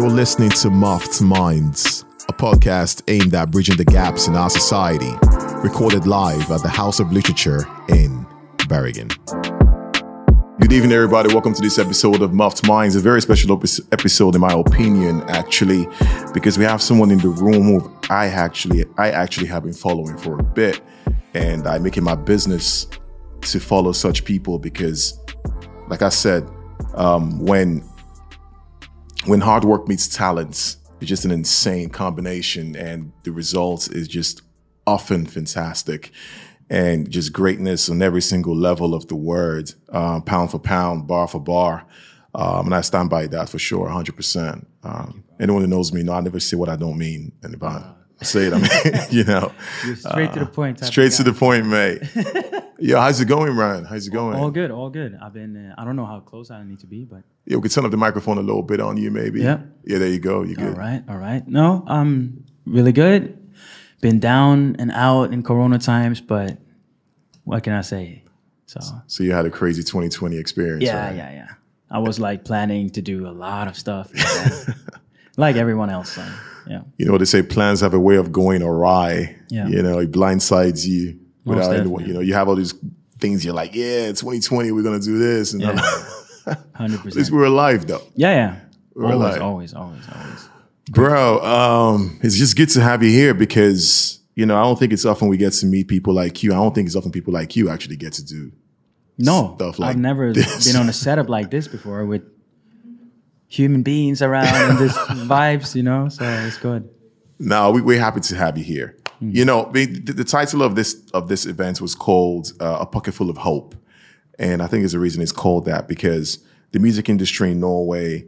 You're listening to Muffed Minds, a podcast aimed at bridging the gaps in our society, recorded live at the House of Literature in Bergen. Good evening, everybody. Welcome to this episode of Muffed Minds, a very special episode, in my opinion, actually, because we have someone in the room who I actually, I actually have been following for a bit, and I make it my business to follow such people because, like I said, um, when when hard work meets talent, it's just an insane combination, and the result is just often fantastic and just greatness on every single level of the word, uh, pound for pound, bar for bar. Um, and I stand by that for sure, 100%. Um, anyone who knows me, know I never say what I don't mean. And if I say it, I mean, you know. You're straight uh, to the point. Straight to the point, mate. Yo, how's it going, Ryan? How's it going? All good, all good. I've been, uh, I don't know how close I need to be, but. Yeah, we could turn up the microphone a little bit on you, maybe. Yeah. Yeah, there you go. You're good. All right, all right. No, I'm really good been down and out in Corona times, but what can I say? So, so you had a crazy 2020 experience. Yeah, right? yeah, yeah. I was like planning to do a lot of stuff, like everyone else. So, yeah. You know they say plans have a way of going awry. Yeah. You know, it blindsides you without anyone. You know, you have all these things. You're like, yeah, 2020, we're gonna do this, and hundred percent. At least we're alive, though. Yeah, yeah. We're always, alive. always, always, always. Bro, um, it's just good to have you here because, you know, I don't think it's often we get to meet people like you. I don't think it's often people like you actually get to do no, stuff like I've never this. been on a setup like this before with human beings around and this vibes, you know, so it's good. No, we, we're happy to have you here. Mm. You know, the, the title of this of this event was called uh, "A Pocket Full of Hope," and I think there's a reason it's called that because the music industry in Norway,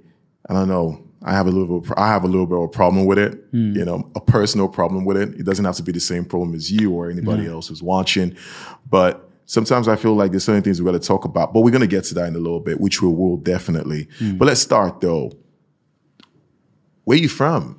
I don't know, I have a little bit, I have a little bit of a problem with it, Hmm. you know, a personal problem with it. It doesn't have to be the same problem as you or anybody else who's watching, but sometimes I feel like there's certain things we got to talk about. But we're gonna get to that in a little bit, which we will definitely. Hmm. But let's start though. Where you from?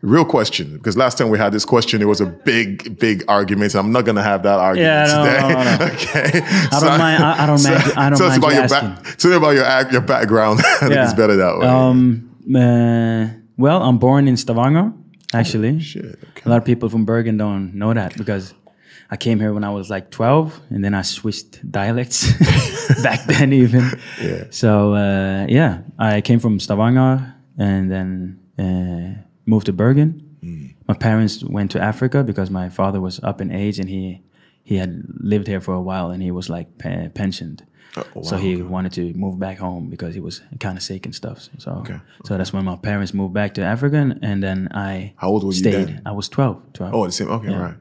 Real question, because last time we had this question, it was a big, big argument. I'm not gonna have that argument Yeah, no, today. no, no. okay. I don't mind. I, I don't mind. I don't tell us mind about you your back. Tell me about your your background. I think Yeah. it's better that way. Um, uh, well, I'm born in Stavanger, actually. Shit. Okay. A lot of people from Bergen don't know that because I came here when I was like 12, and then I switched dialects back then even. Yeah. So uh, yeah, I came from Stavanger and then uh, moved to Bergen. My parents went to Africa because my father was up in age and he he had lived here for a while and he was like pe- pensioned. Oh, So wow, he wanted to move back home because he was kind of sick and stuff. So Okay, so that's when my parents moved back to Africa and, and then I How old were you stayed. then? I was 12. 12. Oh, the same. Okay, Yeah. right.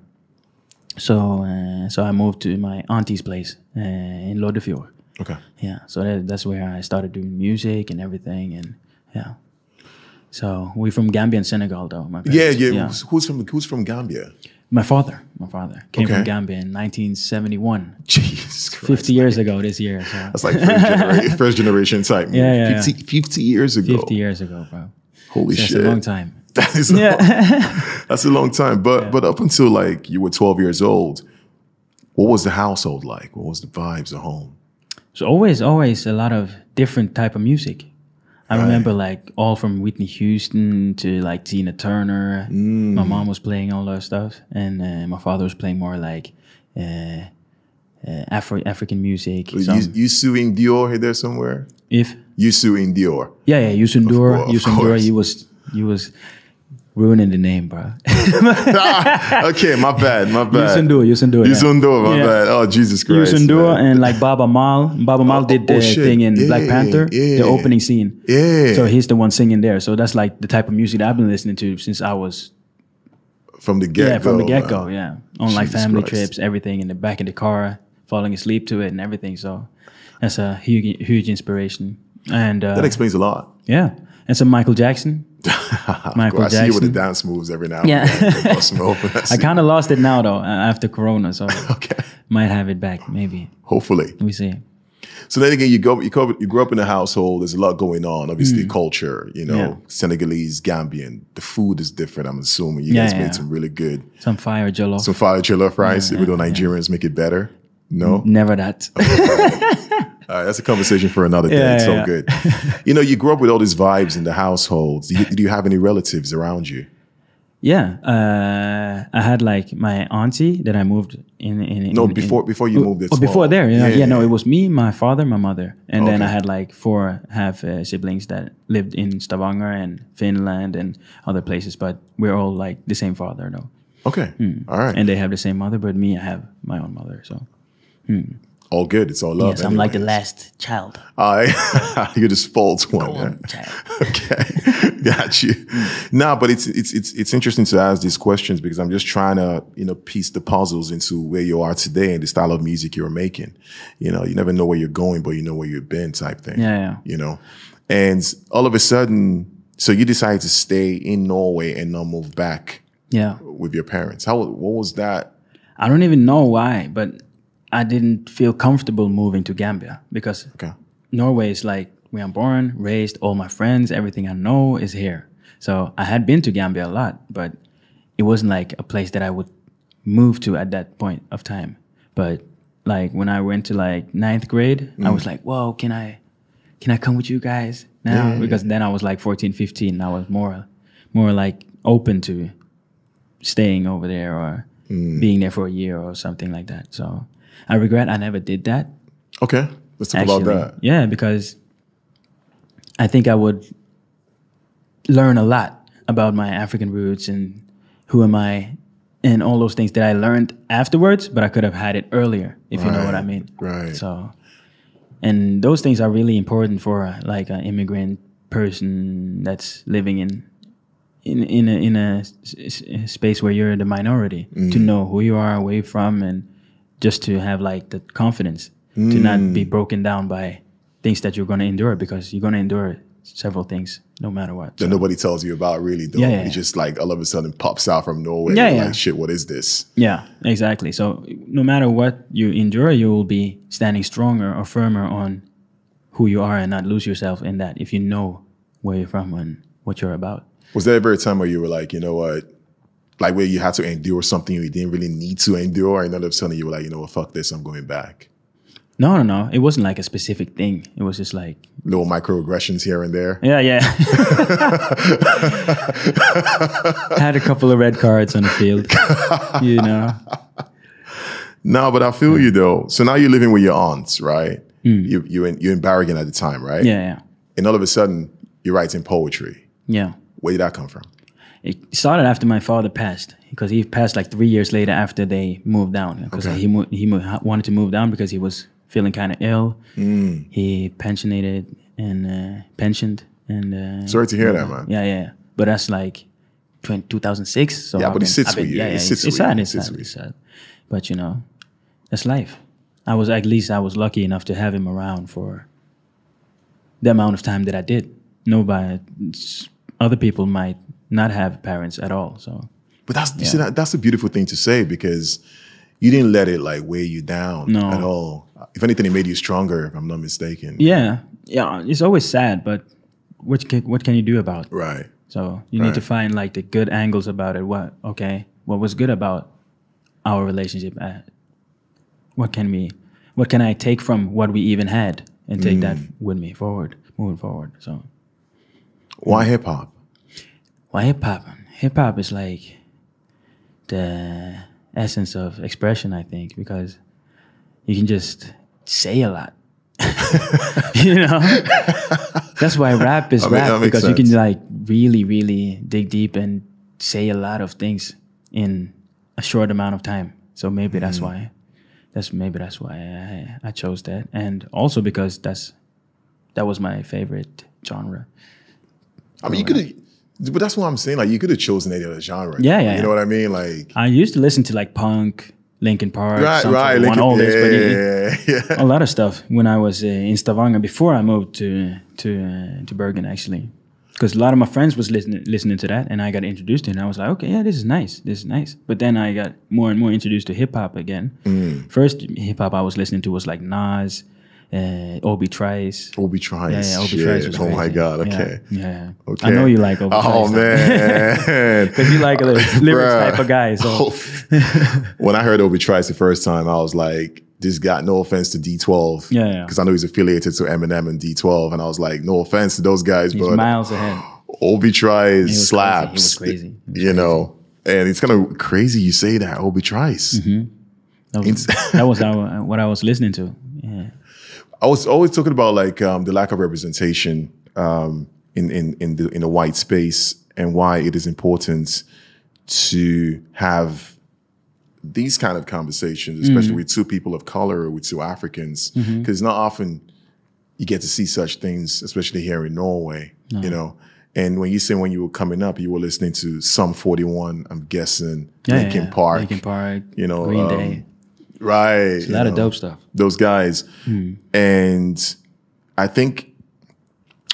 So uh, so I moved to my auntie's place uh, in Loddefjord. Okay. Yeah, so that, that's where I started doing music and everything, and yeah. So we're from Gambia and Senegal, though. My Yeah, parents. yeah. Who's, from Who's from Gambia? My father, my father came Okay. from Gambia in 1971, Jesus Christ. 50 years ago this year. So That's like first, genera- first generation type. Yeah, yeah, 50, 50 years ago. 50 years ago, bro. Holy So that's shit. a long time. That is a Yeah. long, that's a long time. But but up until like you were 12 years old, what was the household like? What was the vibes at home? So always, always a lot of different type of music. I remember like all from Whitney Houston to like Tina Turner. Mm. My mom was playing all that stuff, and uh, my father was playing more like uh, uh, Afro African music. You, some- you suing Dior here there somewhere? if You suing Dior. yeah, yeah, course, of Youssou N'Dour, he was he was ruining the name, bro. okay, my bad, my bad. Youssou N'Dour, Youssou N'Dour, yeah. Youssou N'Dour, my Yeah. bad. Oh, Jesus Christ. Youssou N'Dour man. and like Baaba Maal. Baaba Maal Oh, did oh, the shit. thing in Black Panther, yeah. the opening scene. Yeah. So he's the one singing there. So that's like the type of music that I've been listening to since I was from the get go. yeah from the get go. Yeah, on like family Christ. trips, everything in the back of the car, falling asleep to it and everything. So that's a huge huge inspiration. And uh, That explains a lot. yeah, and some Michael Jackson. Michael I see you with the dance moves every now and Yeah. then. They bust 'em open. I kind of lost it now though after Corona, so Okay. might have it back maybe. Hopefully. We see. So then again, you go, you go, you grew up in a household. There's a lot going on. Obviously, culture. You know, Mm. Yeah. Senegalese, Gambian. The food is different. I'm assuming you Yeah, guys yeah. made some really good, Some fire jollof. some fire jollof rice. Even though Nigerians make it better. No, Never that. All right, that's a conversation for another day. Yeah, it's so yeah. good. you know, you grew up with all these vibes in the household. Do you, do you have any relatives around you? Yeah, uh, I had like my auntie that I moved in. in No, in- before in- before you moved. Oh, before there, yeah, Yeah, yeah, no, it was me, my father, my mother, and then I had like four half uh, siblings that lived in Stavanger and Finland and other places, but we're all like the same father, no, Okay, all right, and they have the same mother, but me, I have my own mother, so all good. It's all love. Yes, I'm like the last child. I you're the spoiled one. yeah? Child. okay, got you. Nah, but it's it's it's it's interesting to ask these questions because I'm just trying to you know piece the puzzles into where you are today and the style of music you're making. You know, you never know where you're going, but you know where you've been, type thing. Yeah, yeah. You know, and all of a sudden, so you decided to stay in Norway and not move back yeah. with your parents. How what was that? I don't even know why, but I didn't feel comfortable moving to Gambia because Okay, Norway is like where I'm born, raised, all my friends, everything I know is here. So I had been to Gambia a lot, but it wasn't like a place that I would move to at that point of time. But like when I went to like ninth grade, I mm. was like, whoa, can I can I come with you guys now? Because then I was like 14, 15. I was more more like open to staying over there or mm. being there for a year or something like that. So I regret I never did that okay, let's talk about that. yeah, because I think I would learn a lot about my African roots and who am I and all those things that I learned afterwards, but I could have had it earlier, if you know what I mean. right. So, and those things are really important for uh, like an immigrant person that's living in in in a, in a s- s- space where you're the minority to know who you are, where you're from, and just to have like the confidence to not be mm. broken down by things that you're going to endure because you're going to endure several things no matter what. That So, nobody tells you about really though. Yeah, yeah, It just like all of a sudden pops out from nowhere. Yeah, yeah. Like shit, what is this? yeah, exactly. So no matter what you endure, you will be standing stronger or firmer on who you are and not lose yourself in that if you know where you're from and what you're about. Was there ever a time where you were like, you know what, like where you had to endure something you didn't really need to endure, and all of a sudden you were like, you know what, fuck this, I'm going back. No, no, no. It wasn't like a specific thing. It was just like, Little microaggressions here and there. yeah, yeah. Had a couple of red cards on the field, you know. No, but I feel you though. So now you're living with your aunts, right? Hmm. You you in you're in Bergen at the time, right? Yeah, yeah, And all of a sudden you're writing poetry. yeah. Where did that come from? It started after my father passed because he passed like three years later after they moved down because Okay. he mo- he mo- wanted to move down because he was feeling kind of ill. Mm. He pensionated and uh, pensioned and uh, Sorry to hear that, man. yeah, yeah. But that's like 20, 2006. So Yeah, I've but it been- sits been- with you. Yeah, It sits it's, with you. sad. It It's sad. It's sad. But you know, that's life. I was at least I was lucky enough to have him around for the amount of time that I did. Nobody, other people might not have parents at all. So But that's you see that that's a beautiful thing to say because you didn't let it like weigh you down No. at all. If anything, it made you stronger, if I'm not mistaken. yeah, yeah, it's always sad, but what can, what can you do about? it? Right. So you need to find like the good angles about it. What okay? What was good about our relationship? Uh, what can we? What can I take from what we even had and take that with me forward, moving forward? So Why hip hop? Why hip hop? Hip hop is like the essence of expression, I think, because you can just say a lot. you know, that's why rap is I mean, rap because you can like really, really dig deep and say a lot of things in a short amount of time. So maybe that's Mm. why. That's maybe that's why I, I chose that, and also because that's that was my favorite genre. I mean, you could have, but that's what I'm saying. Like, you could have chosen any other genre. Yeah, yeah, You yeah. know what I mean? Like, I used to listen to like punk, Linkin Park, right, right. 41, Linkin- all this, but yeah, yeah, yeah. a lot of stuff when I was uh, in Stavanger before I moved to to uh, to Bergen actually, because a lot of my friends was listening listening to that, and I got introduced to it, and I was like, okay, yeah, this is nice, this is nice. But then I got more and more introduced to hip hop again. Mm. First hip hop I was listening to was like Nas, uh, Obi Trice. Obi Trice. Yeah, yeah, Obi. Trice was Oh my. God. Okay. Yeah, Okay. I know you like Obi Oh Trice. man. because you like a lyrics type of guy. So when I heard Obi Trice the first time, I was like, this guy. No offense to D12, Yeah, yeah. because I know he's affiliated to Eminem and D12, and I was like, no offense to those guys, He's but miles ahead. Obi Trice slaps. crazy. Crazy. You know, and it's kind of crazy you say that Obi Trice. That was, that was what I was listening to. Yeah. I was always talking about like um, the lack of representation um, in in in the in the white space and why it is important to have these kind of conversations, especially with two people of color or with two Africans, because not often you get to see such things, especially here in Norway. You know, and when you say when you were coming up, you were listening to some Forty One. I'm guessing yeah, Linkin yeah. Park, Linkin Park. you know, Green um, Day. Right? A lot of dope stuff. those guys. Hmm. And I think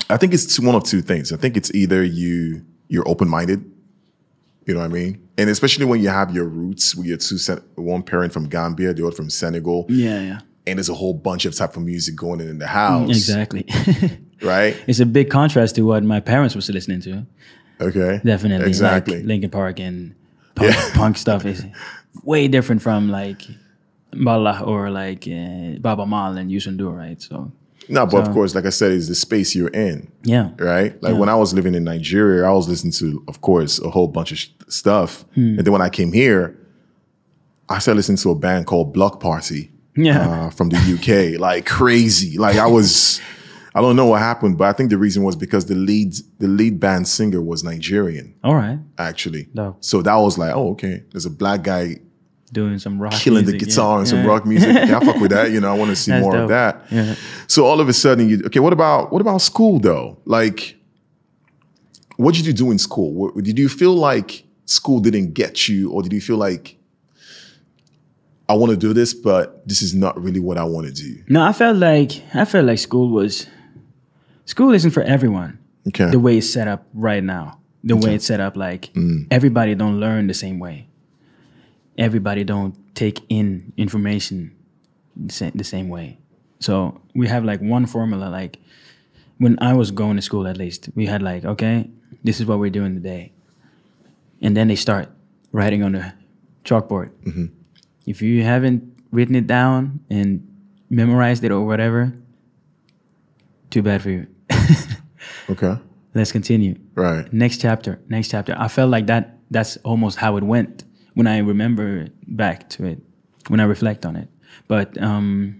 I think it's one of two things. I think it's either you you're open minded, you know what I mean, and especially when you have your roots with your two one parent from Gambia, the other from Senegal, Yeah, yeah. and there's a whole bunch of type of music going in in the house, Exactly. right? it's a big contrast to what my parents was listening to. Okay, Definitely. exactly. Like Linkin Park and punk, punk stuff is way different from like Bala or like uh, Baaba Maal and Youssou N'Dour, right? So, no, but of course, like I said, it's the space you're in. yeah. right? Like when I was living in Nigeria, I was listening to, of course, a whole bunch of stuff. Hmm. And then when I came here, I started listening to a band called Bloc Party Yeah. uh, from the UK, like crazy. Like I was, I don't know what happened, but I think the reason was because the lead, the lead band singer was Nigerian, All right. actually. No. So that was like, oh, okay. There's a black guy Doing some rock killing music, the yeah. guitar and some Yeah. rock music. Yeah, I fuck with that. You know, I want to see That's more dope. of that. Yeah. So all of a sudden, you okay? What about what about school though? Like, what did you do in school? What, did you feel like school didn't get you, or did you feel like I want to do this, but this is not really what I want to do? No, I felt like I felt like school was school isn't for everyone. Okay, The way it's set up right now, the way it's set up, like Mm. everybody don't learn the same way. Everybody don't take in information the same, the same way. So we have like one formula. Like when I was going to school, at least we had like, okay, this is what we're doing today, and then they start writing on the chalkboard. Mm-hmm. If you haven't written it down and memorized it or whatever, too bad for you. okay, Let's continue. right, Next chapter, next chapter. I felt like that that's almost how it went when I remember back to it, when I reflect on it. But um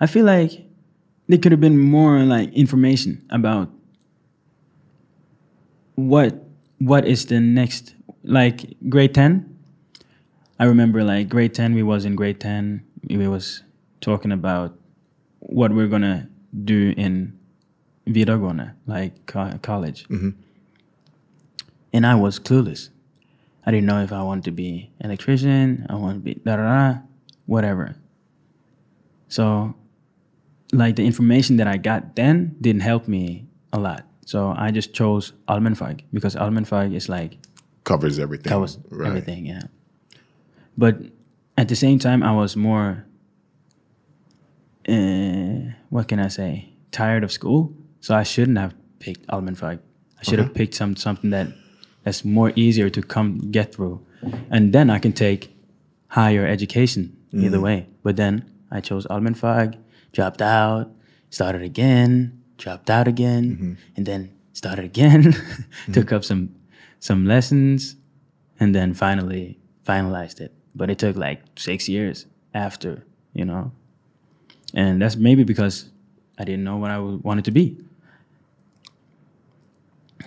I feel like there could have been more like information about what what is the next like grade 10 i remember like grade 10 we was in grade 10 we was talking about what we're gonna do in videregående like co- college. And i was clueless i didn't know if i wanted to be electrician i want to be da da da whatever so like the information that i got then didn't help me a lot so i just chose allmennfag because allmennfag is like covers everything. that was right. everything, yeah. But at the same time, I was more, uh, what can I say, tired of school. So I shouldn't have picked Allmennfag. I should have picked some something that that's more easier to come get through, and then I can take higher education either mm. way. But then I chose Allmennfag, dropped out, started again, dropped out again, mm-hmm. and then started again. Mm-hmm. Took up some some lessons, and then finally finalized it. But it took like six years after, you know, and that's maybe because I didn't know what i wanted to be.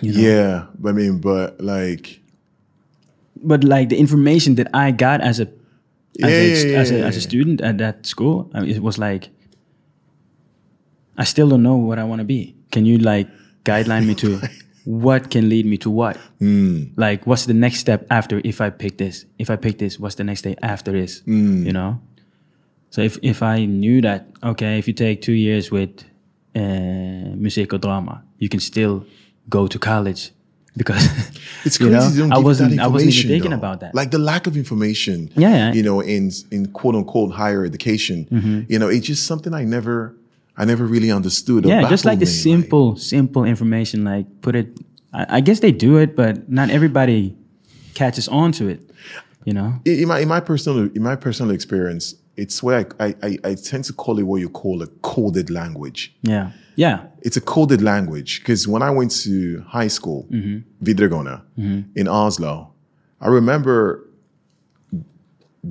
You know? Yeah, but I mean, but like, But like the information that I got as a as, Yeah, a, yeah, as, a, as a student at that school, I mean, it was like I still don't know what I want to be. Can you like guideline me to what can lead me to what? Hmm. Like, what's the next step after if I pick this? If I pick this, what's the next day after this? Hmm. You know. So if if I knew that, okay, if you take two years with uh, musicodrama, you can still go to college because It's you crazy. know, don't I you wasn't I wasn't even thinking though. about that. Like the lack of information. Yeah. You know, in in quote unquote higher education. Mm-hmm. You know, it's just something I never I never really understood. yeah, just like the baffled me, simple, simple information. Like put it. I, I guess they do it, but not everybody catches on to it. You know. in in my in my personal in my personal experience, it's where I, I, I, I tend to call it what you call a coded language. Yeah. Yeah. It's a coded language because when I went to high school, mm-hmm. Videregående, mm-hmm. in Oslo, I remember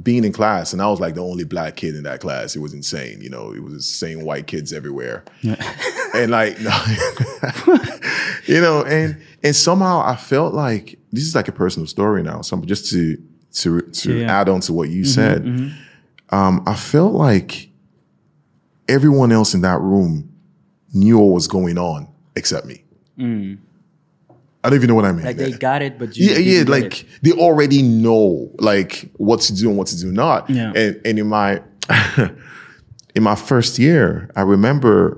being in class and I was like the only black kid in that class. It was insane. You know, it was the same white kids everywhere. and like, no, you know, and and somehow I felt like this is like a personal story now. So just to to to Yeah. add on to what you mm-hmm, said, um, I felt like everyone else in that room knew what was going on except me. I don't even know what I mean. Like they got it, but you yeah, yeah, didn't get like it. they already know like what to do and what to do not. Yeah. And and in my in my first year, I remember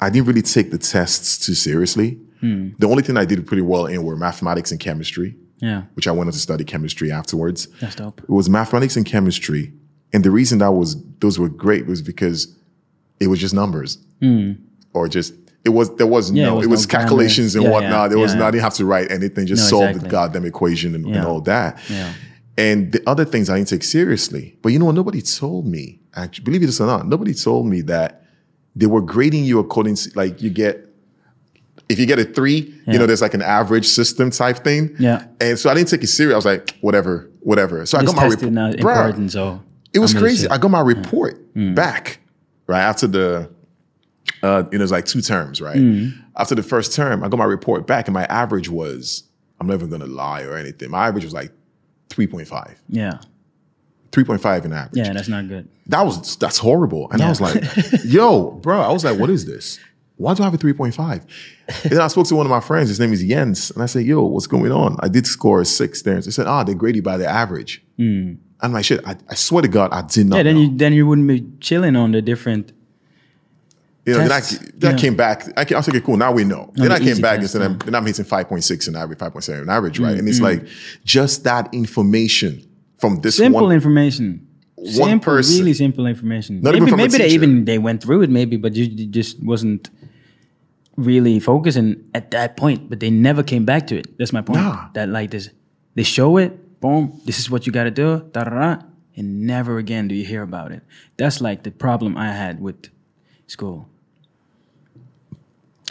I didn't really take the tests too seriously. Hmm. The only thing I did pretty well in were mathematics and chemistry, Yeah. which I went on to study chemistry afterwards. That's dope. It was mathematics and chemistry. And the reason that was those were great was because it was just numbers. Or just it was there was. Yeah, no it was it was no grammar. calculations and Yeah, whatnot. yeah, There was not I didn't have to write anything, just No, solve the goddamn equation and, and all that. And the other things I didn't take seriously. But you know what? Nobody told me, actually, believe it or not, nobody told me that they were grading you according to like you get if you get a three, you know, there's like an average system type thing. Yeah. And so I didn't take it serious. I was like, whatever, whatever. So I got my report. so It was I'm crazy. I got my report Mm. back right after the, uh, you know, it's like two terms, right? Mm. After the first term, I got my report back, and my average was, I'm never gonna lie or anything. My average was like 3.5, Yeah. 3.5 in average. Yeah, that's not good. That was that's horrible. And I was like, yo, bro, I was like, what is this? Why do I have a 3.5? And then I spoke to one of my friends, his name is Jens, and I said, yo, what's going on? I did score a six there. And they said, ah, they grade you by the average. And I'm like, shit, I, I swear to God, I did not. Yeah, then know. you then you wouldn't be chilling on the different. You know, then I, then I came back. I, came, I was like, okay, cool, now we know. then the I came back tests, and said, yeah. then I'm hitting 5.6 in average, 5.7 in average, right? And it's Mm-hmm. like just that information from this Simple one. information. simple, person. really simple information. Not maybe even maybe they even they went through it, maybe, but you, you just wasn't really focusing at that point. But they never came back to it. That's my point. Nah. That like this, they show it, boom, this is what you got to do, da da da, and never again do you hear about it. That's like the problem I had with school.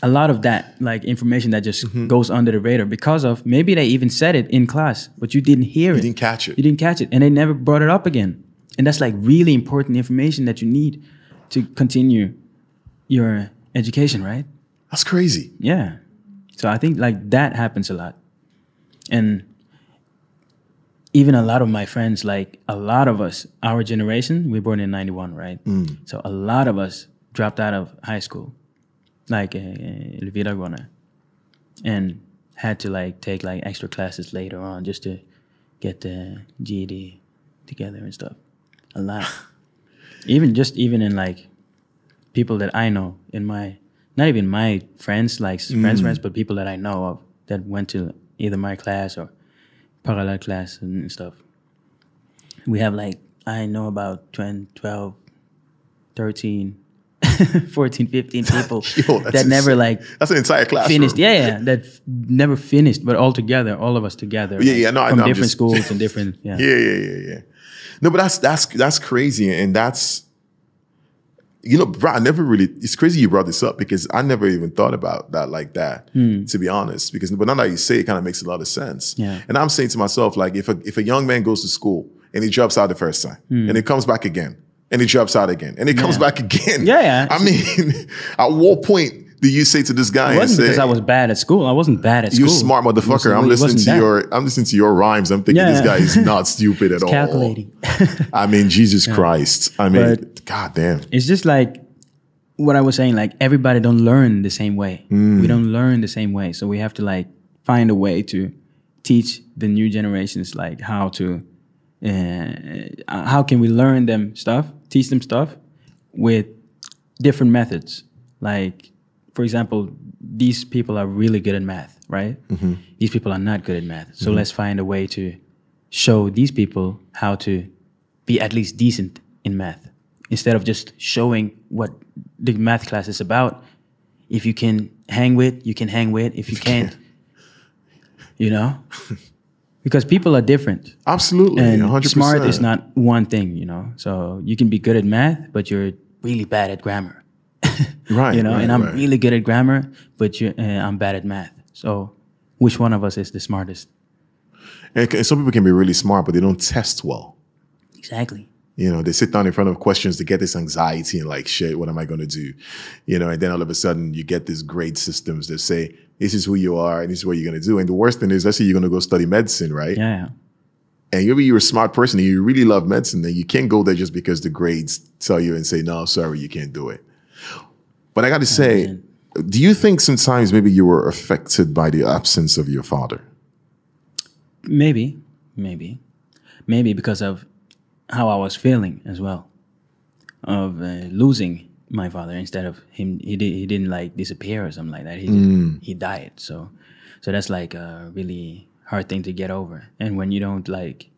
A lot of that, like information that just Mm-hmm. goes under the radar because of maybe they even said it in class, but you didn't hear it. You didn't catch it. You didn't catch it, and they never brought it up again. And that's like really important information that you need to continue your education, right? That's crazy. Yeah. So I think like that happens a lot. And even a lot of my friends, like a lot of us, our generation, we were born in 91, right? So a lot of us dropped out of high school, like uh, uh, videregående, and had to like take like extra classes later on just to get the GED together and stuff. A lot. even just even in like people that I know in my not even my friends like friends friends but people that I know of that went to either my class or parallel class and stuff. We have like I know about 10, 12, 13, 14, 15 people Yo, that never insane. like That's an entire class finished. Yeah, yeah, that f- never finished, but all together, all of us together. Yeah, like, yeah, no, I from know, different just- schools and different. Yeah, Yeah, yeah, yeah, yeah. No, but that's that's that's crazy, and that's you know, bro. I never really. It's crazy you brought this up because I never even thought about that like that. To be honest, because but now that you say it, kind of makes a lot of sense. Hmm. Yeah. And I'm saying to myself, like, if a if a young man goes to school and he drops out the first time, and he comes back again, and he drops out again, and he comes. Yeah. back again. Yeah, yeah. I mean, at what point do you say to this guy It wasn't say, because I was bad at school. I wasn't bad at "You school. You smart motherfucker"? I'm listening to that. your I'm listening to your rhymes. I'm thinking Yeah. this guy is not stupid at all. calculating. I mean, Jesus Christ. I mean, But- God damn. it's just like what I was saying. Like everybody don't learn the same way. We don't learn the same way, so we have to like find a way to teach the new generations like how to. Uh, how can we learn them stuff? Teach them stuff with different methods. Like, for example, these people are really good at math, right? Mm-hmm. These people are not good at math. So mm-hmm. let's find a way to show these people how to be at least decent in math instead of just showing what the math class is about. If you can hang with, you can hang with. If you can't, you know, because people are different. Absolutely, and 100%. smart is not one thing, you know. So you can be good at math, but you're really bad at grammar. right. you know, right, and I'm right. really good at grammar, but you, uh, I'm bad at math. So, which one of us is the smartest? And c- some people can be really smart, but they don't test well. Exactly. You know, they sit down in front of questions to get this anxiety and like, shit, what am I going to do? You know, and then all of a sudden you get these grade systems that say, this is who you are and this is what you're going to do. And the worst thing is, let's say you're going to go study medicine, right? Yeah. And maybe you're a smart person and you really love medicine and you can't go there just because the grades tell you and say, no, sorry, you can't do it. But I got to oh, say, man. do you think sometimes maybe you were affected by the absence of your father? Maybe, maybe, maybe because of how I was feeling as well, of uh, losing my father instead of him. He did. He didn't like disappear or something like that. He Mm. he died. So, so that's like a really hard thing to get over. And when you don't like,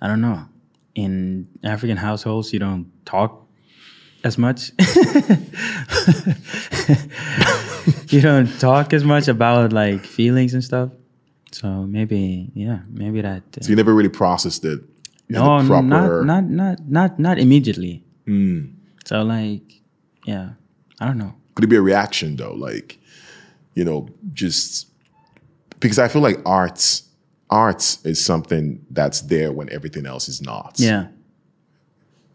I don't know, in African households you don't talk as much. you don't talk as much about like feelings and stuff. So maybe, yeah, maybe that. uh, So you never really processed it. No, proper- not not not not not immediately. Mm. So like, yeah, I don't know. Could it be a reaction though? Like, you know, just because I feel like arts, arts is something that's there when everything else is not. Yeah,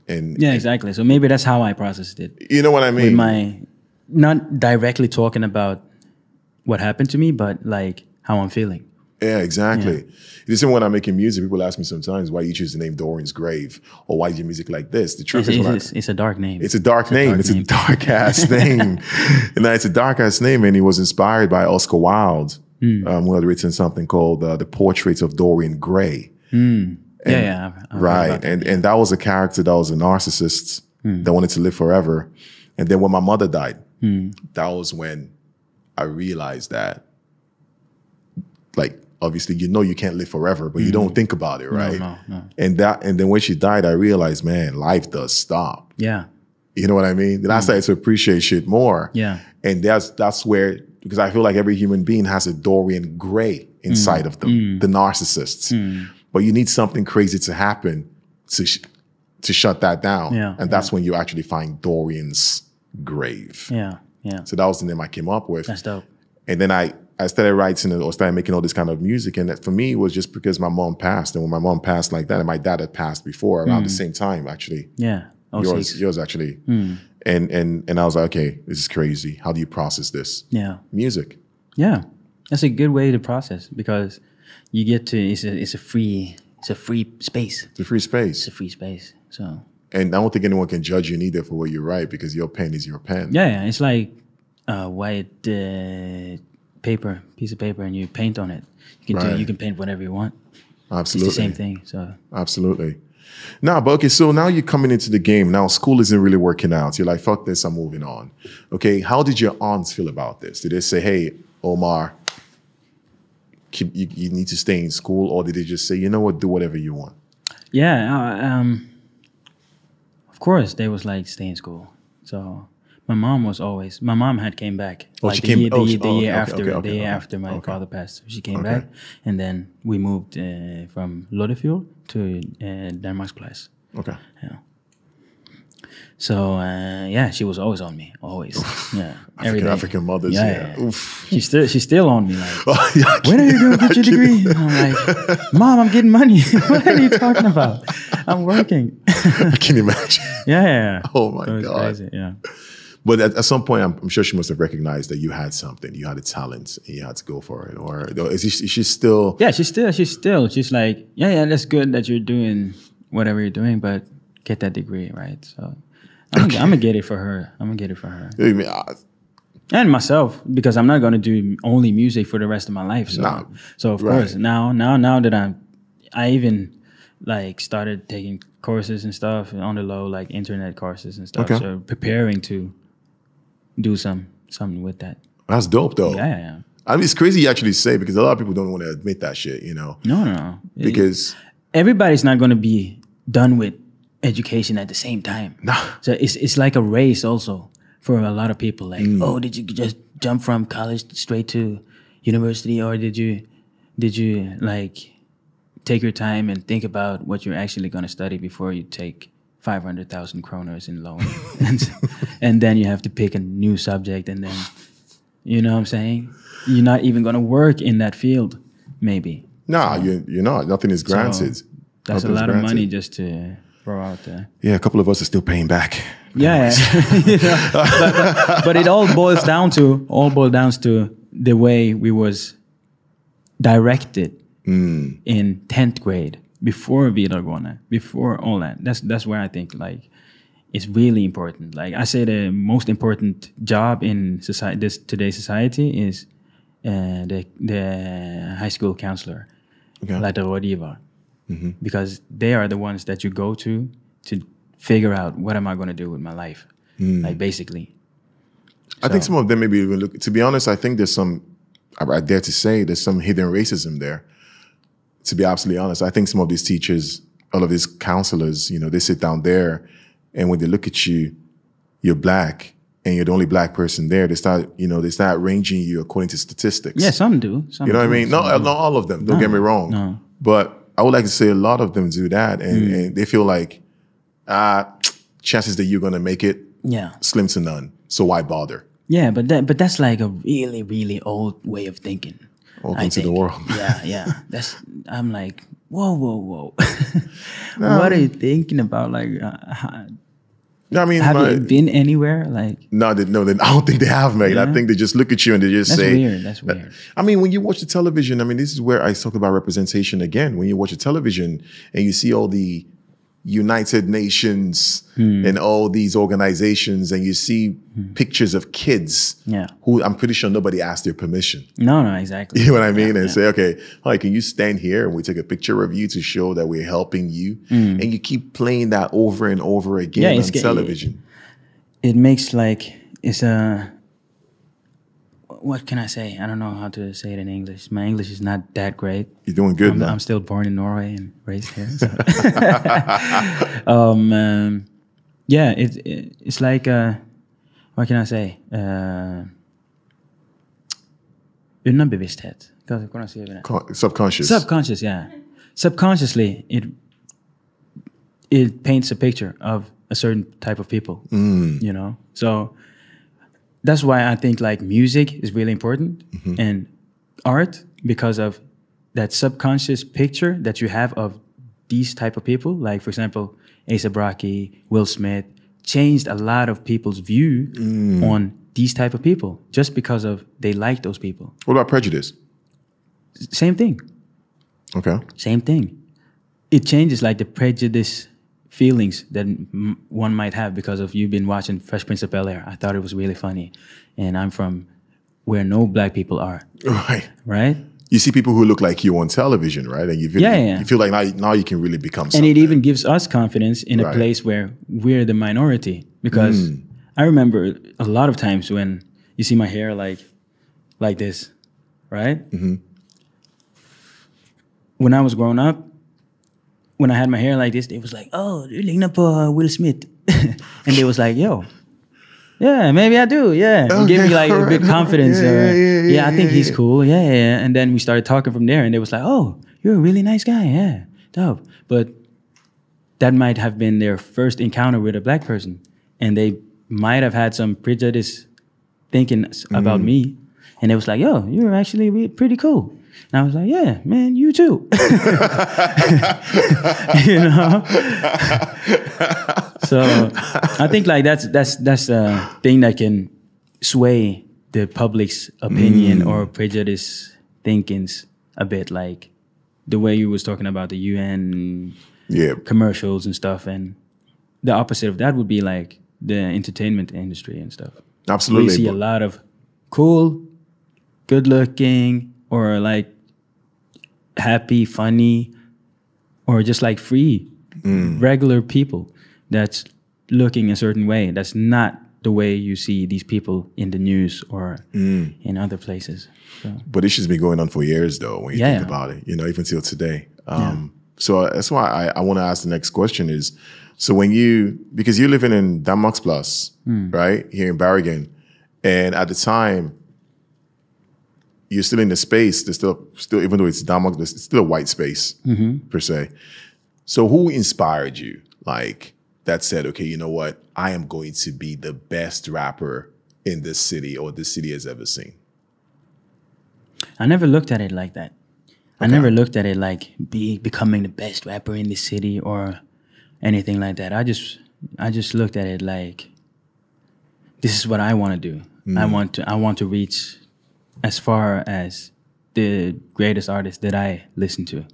And yeah, exactly. So maybe that's how I processed it you know what I with mean? my not directly talking about what happened to me, but like how I'm feeling. Yeah, exactly. The same when I'm making music, people ask me sometimes why you choose the name Dorian's Grave or why is your music like this? The truth It's, is, when I- it's, it's a dark name. It's a dark name. dark it's name. a dark ass name. and it's a dark ass name. And he was inspired by Oscar Wilde, Hmm. um, who had written something called uh, The Portraits of Dorian Gray. yeah, yeah, I've- I've right. And and that was a character that was a narcissist Hmm. that wanted to live forever. And then when my mother died, Hmm. that was when I realized that, like, obviously, you know, you can't live forever, but you don't think about it, right? Hmm. no, no. And that, and then when she died, I realized, man, life does stop. Yeah, You know what I mean? Then I started to appreciate shit more. Yeah, And that's that's where because I feel like every human being has a Dorian Gray inside of them, Mm. the narcissists. But you need something crazy to happen to sh- to shut that down. Yeah, And that's when you actually find Dorian's grave. yeah, yeah. So that was the name I came up with. That's dope. And then I I started writing it or started making all this kind of music. And that for me it was just because my mom passed. And when my mom passed like that, and my dad had passed before around the same time, actually Yeah. Oh, yours, six. yours actually. And and and I was like, okay, this is crazy. How do you process this? Yeah. Music. Yeah, that's a good way to process because you get to it's a it's a free it's a free space. It's a free space. It's a free space. So And I don't think anyone can judge you neither for what you write because your pen is your pen. yeah, yeah it's like uh, white uh, paper, piece of paper, and you paint on it. You can Right. do you can paint whatever you want. It's Absolutely. the same thing. So Absolutely. Now, but okay, so now you're coming into the game. Now school isn't really working out. You're like, fuck this, I'm moving on. Okay, how did your aunts feel about this? Did they say, hey, Omar, keep, you, you need to stay in school? Or did they just say, you know what, do whatever you want? yeah, uh, um, of course they was like stay in school. So my mom was always my mom had came back. Oh, like she the came- Year, the oh, year, the oh, year okay, after okay, okay, the year after my father passed, she came back, and then we moved uh, from Loddefjord to uh, place. Okay. Yeah. So uh, yeah, she was always on me, always. Yeah, African. African mothers, Yeah, yeah. She's still she's still on me like. Oh, yeah, When are you going to get your degree? And I'm like, Mom, I'm getting money. what are you talking about? I'm working. I can imagine. yeah, yeah, yeah. Oh my God. crazy, Yeah. But at, at some point, I'm, I'm sure she must have recognized that you had something, you had a talent, and you had to go for it. Or is, she, is she still? Yeah, she's still, she's still, she's like, yeah, yeah, that's good that you're doing whatever you're doing, but get that degree, right? So I'm, gonna, I'm gonna get it for her. I'm gonna get it for her I mean, uh, and myself because I'm not gonna do only music for the rest of my life. So, No, so of right. course now, now, now that I'm, I even like started taking courses and stuff on the low, like internet courses and stuff. Okay. So preparing to do some something with that. that's dope, though. Yeah, yeah, yeah. I mean, it's crazy you actually say because a lot of people don't want to admit that shit, you know, No, no, no. because everybody's not going to be done with education at the same time. Nah. So it's it's like a race also for a lot of people. Like, Mm. oh, did you just jump from college straight to university, or did you did you like take your time and think about what you're actually going to study before you take 500,000 kroners in loan. and, and then you have to pick a new subject and then, you know what I'm saying? You're not even going to work in that field, maybe. Nah, you you're not. Nothing is granted. So that's a lot of money just to throw out there. Yeah, a couple of us are still paying back. Yeah, You know, but, but, but it all boils down to all boils down to the way we was directed hmm. in tenth grade before videregående, before all that. That's that's where I think like it's really important. Like I say, the most important job in society, this today's society is uh, the the high school counselor, Okay. like the rådgiver, because they are the ones that you go to to figure out what am I going to do with my life, like basically. I think some of them maybe even look. To be honest, I think there's some. I dare to say there's some hidden racism there. To be absolutely honest, I think some of these teachers, all of these counselors, you know, they sit down there, and when they look at you, you're black, and you're the only black person there. They start, you know, they start ranging you according to statistics. Yeah, some do. Some You know what I mean? No, do. not all of them. Don't get me wrong. no. But I would like to say a lot of them do that, and, and they feel like, ah, chances that you're gonna make it Yeah, slim to none. So why bother? yeah, but that but that's like a really really old way of thinking. Welcome I to the world. yeah, yeah. That's I'm like, whoa, whoa, whoa. what are you thinking about? Like, uh, I mean, have my- you been anywhere? Like, no, they, no, they, I don't think they have, mate. I think they just look at you and they just that's say, weird. That's weird. I mean, when you watch the television, I mean, this is where I talk about representation again. When you watch the television and you see all the United Nations Hmm. and all these organizations, and you see pictures of kids Yeah. who I'm pretty sure nobody asked their permission. No, no, exactly. You know what I mean? and say, okay, hi, can you stand here and we take a picture of you to show that we're helping you? And you keep playing that over and over again. Yeah, on television. It makes like it's a. What can I say? I don't know how to say it in English. My English is not that great. You're doing good I'm, now. I'm still born in Norway and raised here. So. um, um, yeah, it, it it's like uh, what can I say? Uh, underbevissthet. Hva- Hvordan sier vi det? Con- subconscious. Subconscious, yeah. Subconsciously, it it paints a picture of a certain type of people. You know, so that's why I think like music is really important mm-hmm. and art because of that subconscious picture that you have of these type of people. Like for example, A$AP Rocky, Will Smith changed a lot of people's view mm. on these type of people just because of they like those people. what about prejudice? Same thing. Okay. Same thing. It changes like the prejudice feelings that m- one might have because of you've been watching Fresh Prince of Bel Air. I thought it was really funny, and I'm from where no black people are, Right. right? You see people who look like you on television, right? And you feel, Yeah, yeah. you feel like now, now you can really become And something. it even gives us confidence in a place where we're the minority. Because hmm. I remember a lot of times when you see my hair like like this, right? Mm-hmm. When I was growing up, when I had my hair like this, they was like, "Oh, du ligner på uh, Will Smith," and they was like, "Yo." Yeah, maybe I do. Yeah, and give me Okay, like a big alright. confidence. Yeah, or, yeah, yeah, yeah, I think he's cool. Yeah, yeah. And then we started talking from there, and they was like, "Oh, you're a really nice guy. Yeah, dope." But that might have been their first encounter with a black person, and they might have had some prejudice thinking about Mm. me, and it was like, "Yo, you're actually re- pretty cool." And I was like, "Yeah, man, you too." you know. so I think like that's that's that's a thing that can sway the public's opinion Mm. or prejudice thinkings a bit, like the way you was talking about the UN yeah. commercials and stuff, and the opposite of that would be like the entertainment industry and stuff. Absolutely. We see a lot of cool, good looking, or like happy, funny, or just like free, Mm. regular people that's looking a certain way. That's not the way you see these people in the news or Mm. in other places. So, But this has been going on for years, though, when you Yeah, think yeah. about it, you know, even till today. Um, So uh, that's why I, I want to ask the next question is, so when you, because you're living in Danmarksplass, Hmm. right, here in Bergen, and at the time, you're still in the space. There's still, still even though it's Denmark, it's still a white space mm-hmm. per se. So who inspired you? Like that said, okay, you know what? I am going to be the best rapper in this city or this city has ever seen. I never looked at it like that. I never looked at it like be becoming the best rapper in the city or anything like that. I just I just looked at it like this is what I want to do. I mm-hmm. want to I want to reach as far as the greatest artists that I listen to.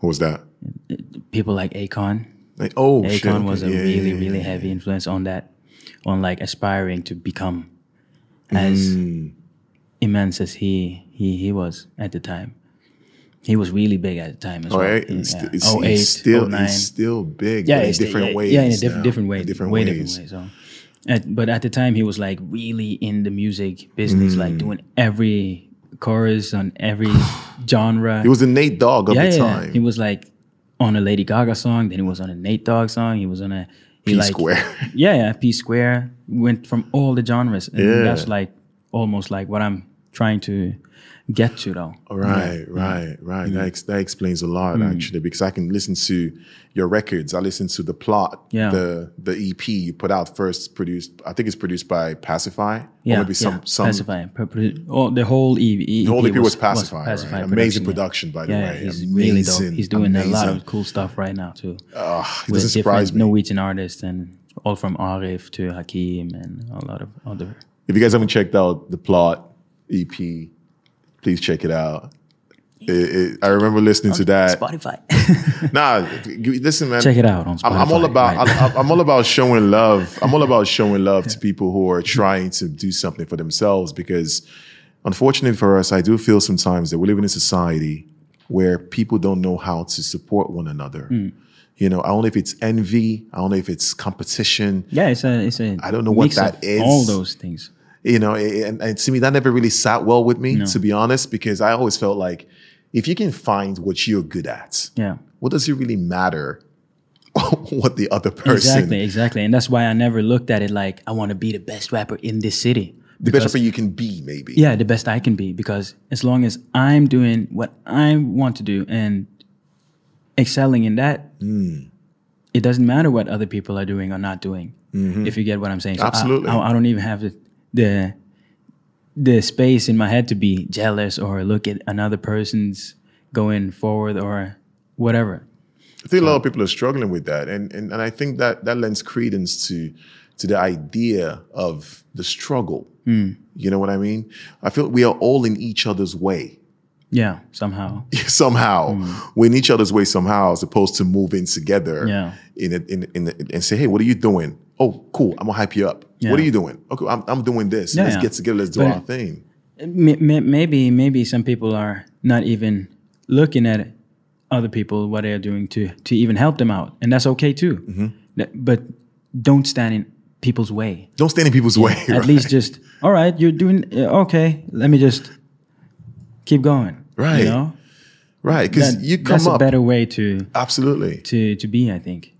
Who was that? People like Akon. Like, oh, shit, Akon okay, was a yeah, really, yeah, really yeah. heavy influence on that, on like aspiring to become as Mm. immense as he he he was at the time. He was really big at the time as Oh, well. right? It's, Yeah. it's, 08, he's still 09. he's still big, yeah, in different yeah, ways. Yeah, in a diff- different way, different way ways. different way. So, at, but at the time, he was like really in the music business, Mm. like doing every chorus on every genre. He was the Nate Dogg of yeah, the yeah. time. He was like on a Lady Gaga song, then he was on a Nate Dogg song. He was on a he P like, Square. Yeah, yeah, P Square went from all the genres, and Yeah. that's like almost like what I'm trying to get to, though. Right, right, right. Mm. That ex- that explains a lot actually, because I can listen to your records. I listen to the plot, Yeah. the the EP you put out first, produced. I think it's produced by Pacify, Yeah, maybe some yeah. some. Pacify. Oh, the whole EP, The whole EP was Pacify, Pacify right? Amazing yeah. production, by the yeah, way. he's really dope. Amazing, He's doing a lot of cool stuff right now too. It with doesn't different surprise me. Norwegian artists and all from Arif to Hakim and a lot of other. If you guys haven't checked out the plot EP, please check it out. It, it, I remember listening to that. Spotify. Nah, listen, man. Check it out on I'm, I'm all about right. I'm, I'm all about showing love. I'm all about showing love to people who are trying to do something for themselves because unfortunately for us, I do feel sometimes that we live in a society where people don't know how to support one another. Hmm. You know, I don't know if it's envy, I don't know if it's competition. yeah, it's a it's a. I don't know what mix that of is. All those things. You know, and, and to me, that never really sat well with me, to be honest, because I always felt like if you can find what you're good at, Yeah. what does it really matter what the other person Exactly, exactly, and that's why I never looked at it like I want to be the best rapper in this city. the best Because- rapper you can be, maybe. yeah, the best I can be because as long as I'm doing what I want to do and excelling in that, Hmm. it doesn't matter what other people are doing or not doing. If you get what I'm saying, So Mm-hmm. Absolutely. I, I don't even have the, the the space in my head to be jealous or look at another person's going forward or whatever. I think a lot of people are struggling with that, and and, and I think that that lends credence to to the idea of the struggle. Hmm. You know what I mean? I feel we are all in each other's way Yeah, somehow. somehow. We're in each other's way somehow, as opposed to moving together. Yeah. In in in a, and say, hey, what are you doing? Oh, cool. I'm gonna hype you up. Yeah. What are you doing? Okay, I'm, I'm doing this. Yeah, let's yeah. get together. Let's do But- our thing. Maybe maybe some people are not even looking at other people what they're doing to to even help them out and that's okay too Mm-hmm. But don't stand in people's way Don't stand in people's way. at right? least just all right you're doing uh, okay let me just keep going Right. you know right? Because That- you come that's a better way to absolutely. to to be i think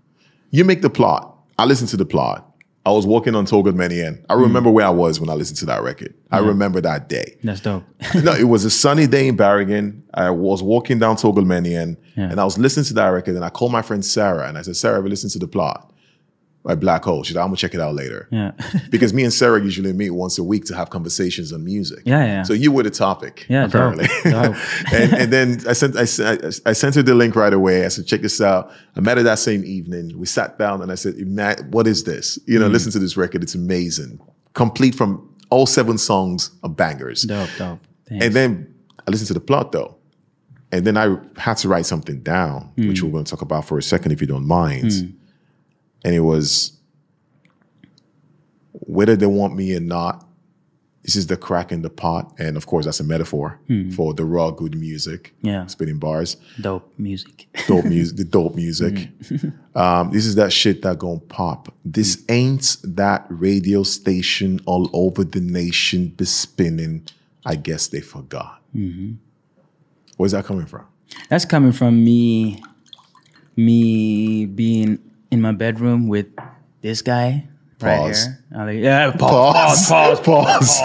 You make the plot. I listen to the plot. I was walking on Torgallmenningen. I Mm. remember where I was when I listened to that record. I remember that day. that's dope no, it was a sunny day in Bergen. I was walking down Torgallmenningen Yeah. and I was listening to that record and I called my friend Sarah and I said, Sarah, have you listened to the plot by Blacko? She's like, I'm gonna check it out later. yeah Because me and Sarah usually meet once a week to have conversations on music. Yeah, yeah. So you were the topic, Yeah, apparently. dope. and, and then I sent I, I sent her the link right away. I said, check this out. I met her that same evening. We sat down and I said, "Matt, what is this? You Mm. know, listen to this record. It's amazing. Complete from all seven songs of bangers. dope dope Thanks. And then I listened to the plot though. And then I had to write something down, which we're going to talk about for a second, if you don't mind. And it was whether they want me or not, this is the crack in the pot. And of course, that's a metaphor hmm. for the raw good music, Yeah. spitting bars, dope music dope music, the dope music. Hmm. Um, this is that shit that gonna pop. This hmm. ain't that radio station all over the nation be spinning. I guess they forgot. Mm-hmm. Where's that coming from? That's coming from me, me being in my bedroom with this guy right here. Like, yeah, pause, Pause. pause, pause.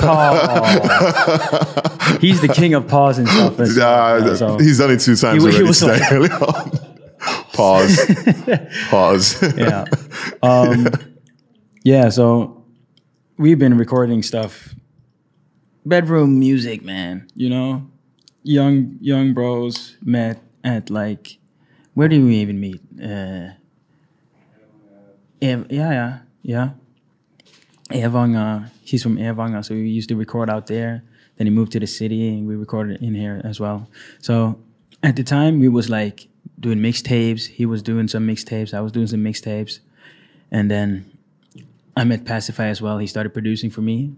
Pause. He's the king of pause and stuff. well, Uh, so- he's done it two times He- he already was today. like- early on. Pause. Pause. yeah. Um, yeah, so we've been recording stuff. Bedroom music, man. You know, young young bros met at like, where did we even meet? Uh, yeah, yeah, yeah. Evanger. He's from Evanger, so we used to record out there. Then he moved to the city, and we recorded in here as well. So at the time, we was like doing mixtapes. He was doing some mixtapes. I was doing some mixtapes, and then I met Pacify as well. He started producing for me,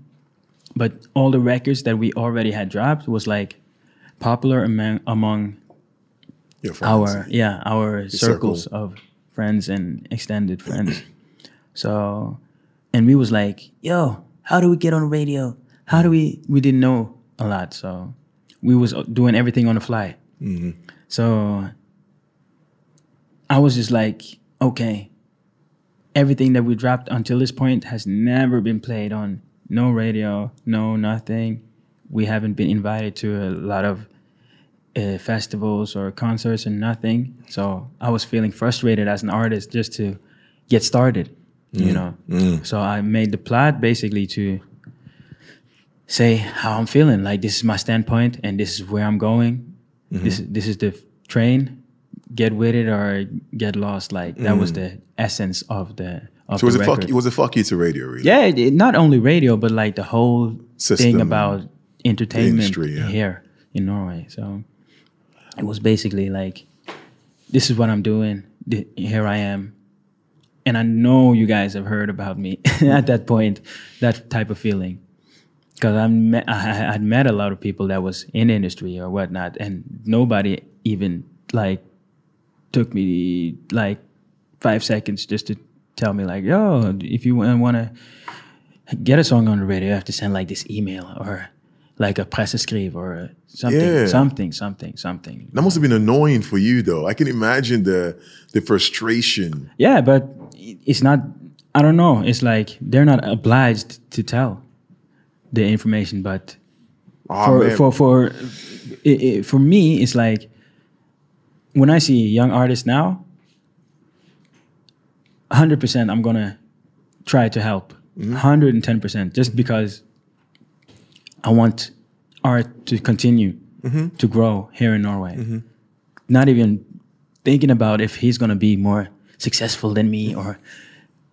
but all the records that we already had dropped was like popular among among. Our yeah our circle. circles of friends and extended friends. So and we was like yo how do we get on the radio? How do we we didn't know a lot. So we was doing everything on the fly. So i was just like okay everything that we dropped until this point has never been played on no radio no nothing. We haven't been invited to a lot of uh, festivals or concerts and nothing. So I was feeling frustrated as an artist just to get started, you mm, know. Mm. So I made the plot basically to say how I'm feeling. Like this is my standpoint, and this is where I'm going. Mm-hmm. This this is the train. Get with it or get lost. Like that was mm. the essence of the of So was the it fuck? It was a fuck you to radio, really. Yeah, it- not only radio, but like the whole System, thing about entertainment industry, yeah. here in Norway. So it was basically like, this is what I'm doing. Here I am. And I know you guys have heard about me at that point, that type of feeling. Because I I I'd met a lot of people that was in industry or whatnot, and nobody even like took me like five seconds just to tell me like, yo, if you want to get a song on the radio, you have to send like this email or like a presseskriv or something, Yeah. something, something, something. That must have been annoying for you, though. I can imagine the the frustration. Yeah, but it's not. I don't know. It's like they're not obliged to tell the information, but Oh, for man. for for for me, it's like when I see young artists now, hundred percent, I'm gonna try to help. Mm-hmm. Hundred and ten percent, just because I want art to continue mm-hmm. to grow here in Norway. Mm-hmm. Not even thinking about if he's gonna be more successful than me, or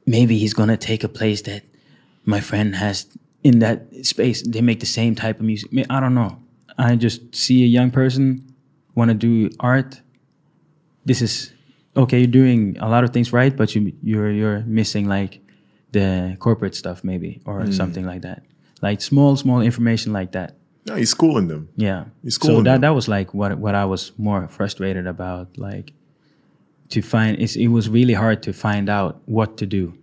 maybe he's gonna take a place that my friend has in that space. They make the same type of music. I don't know. I just see a young person want to do art. This is okay. You're doing a lot of things right, but you you're you're missing like the corporate stuff maybe or mm. something like that. Like small small information like that. No, he's schooling them. Yeah. It's so that man. that was like what what I was more frustrated about. Like to find it's, it was really hard to find out what to do.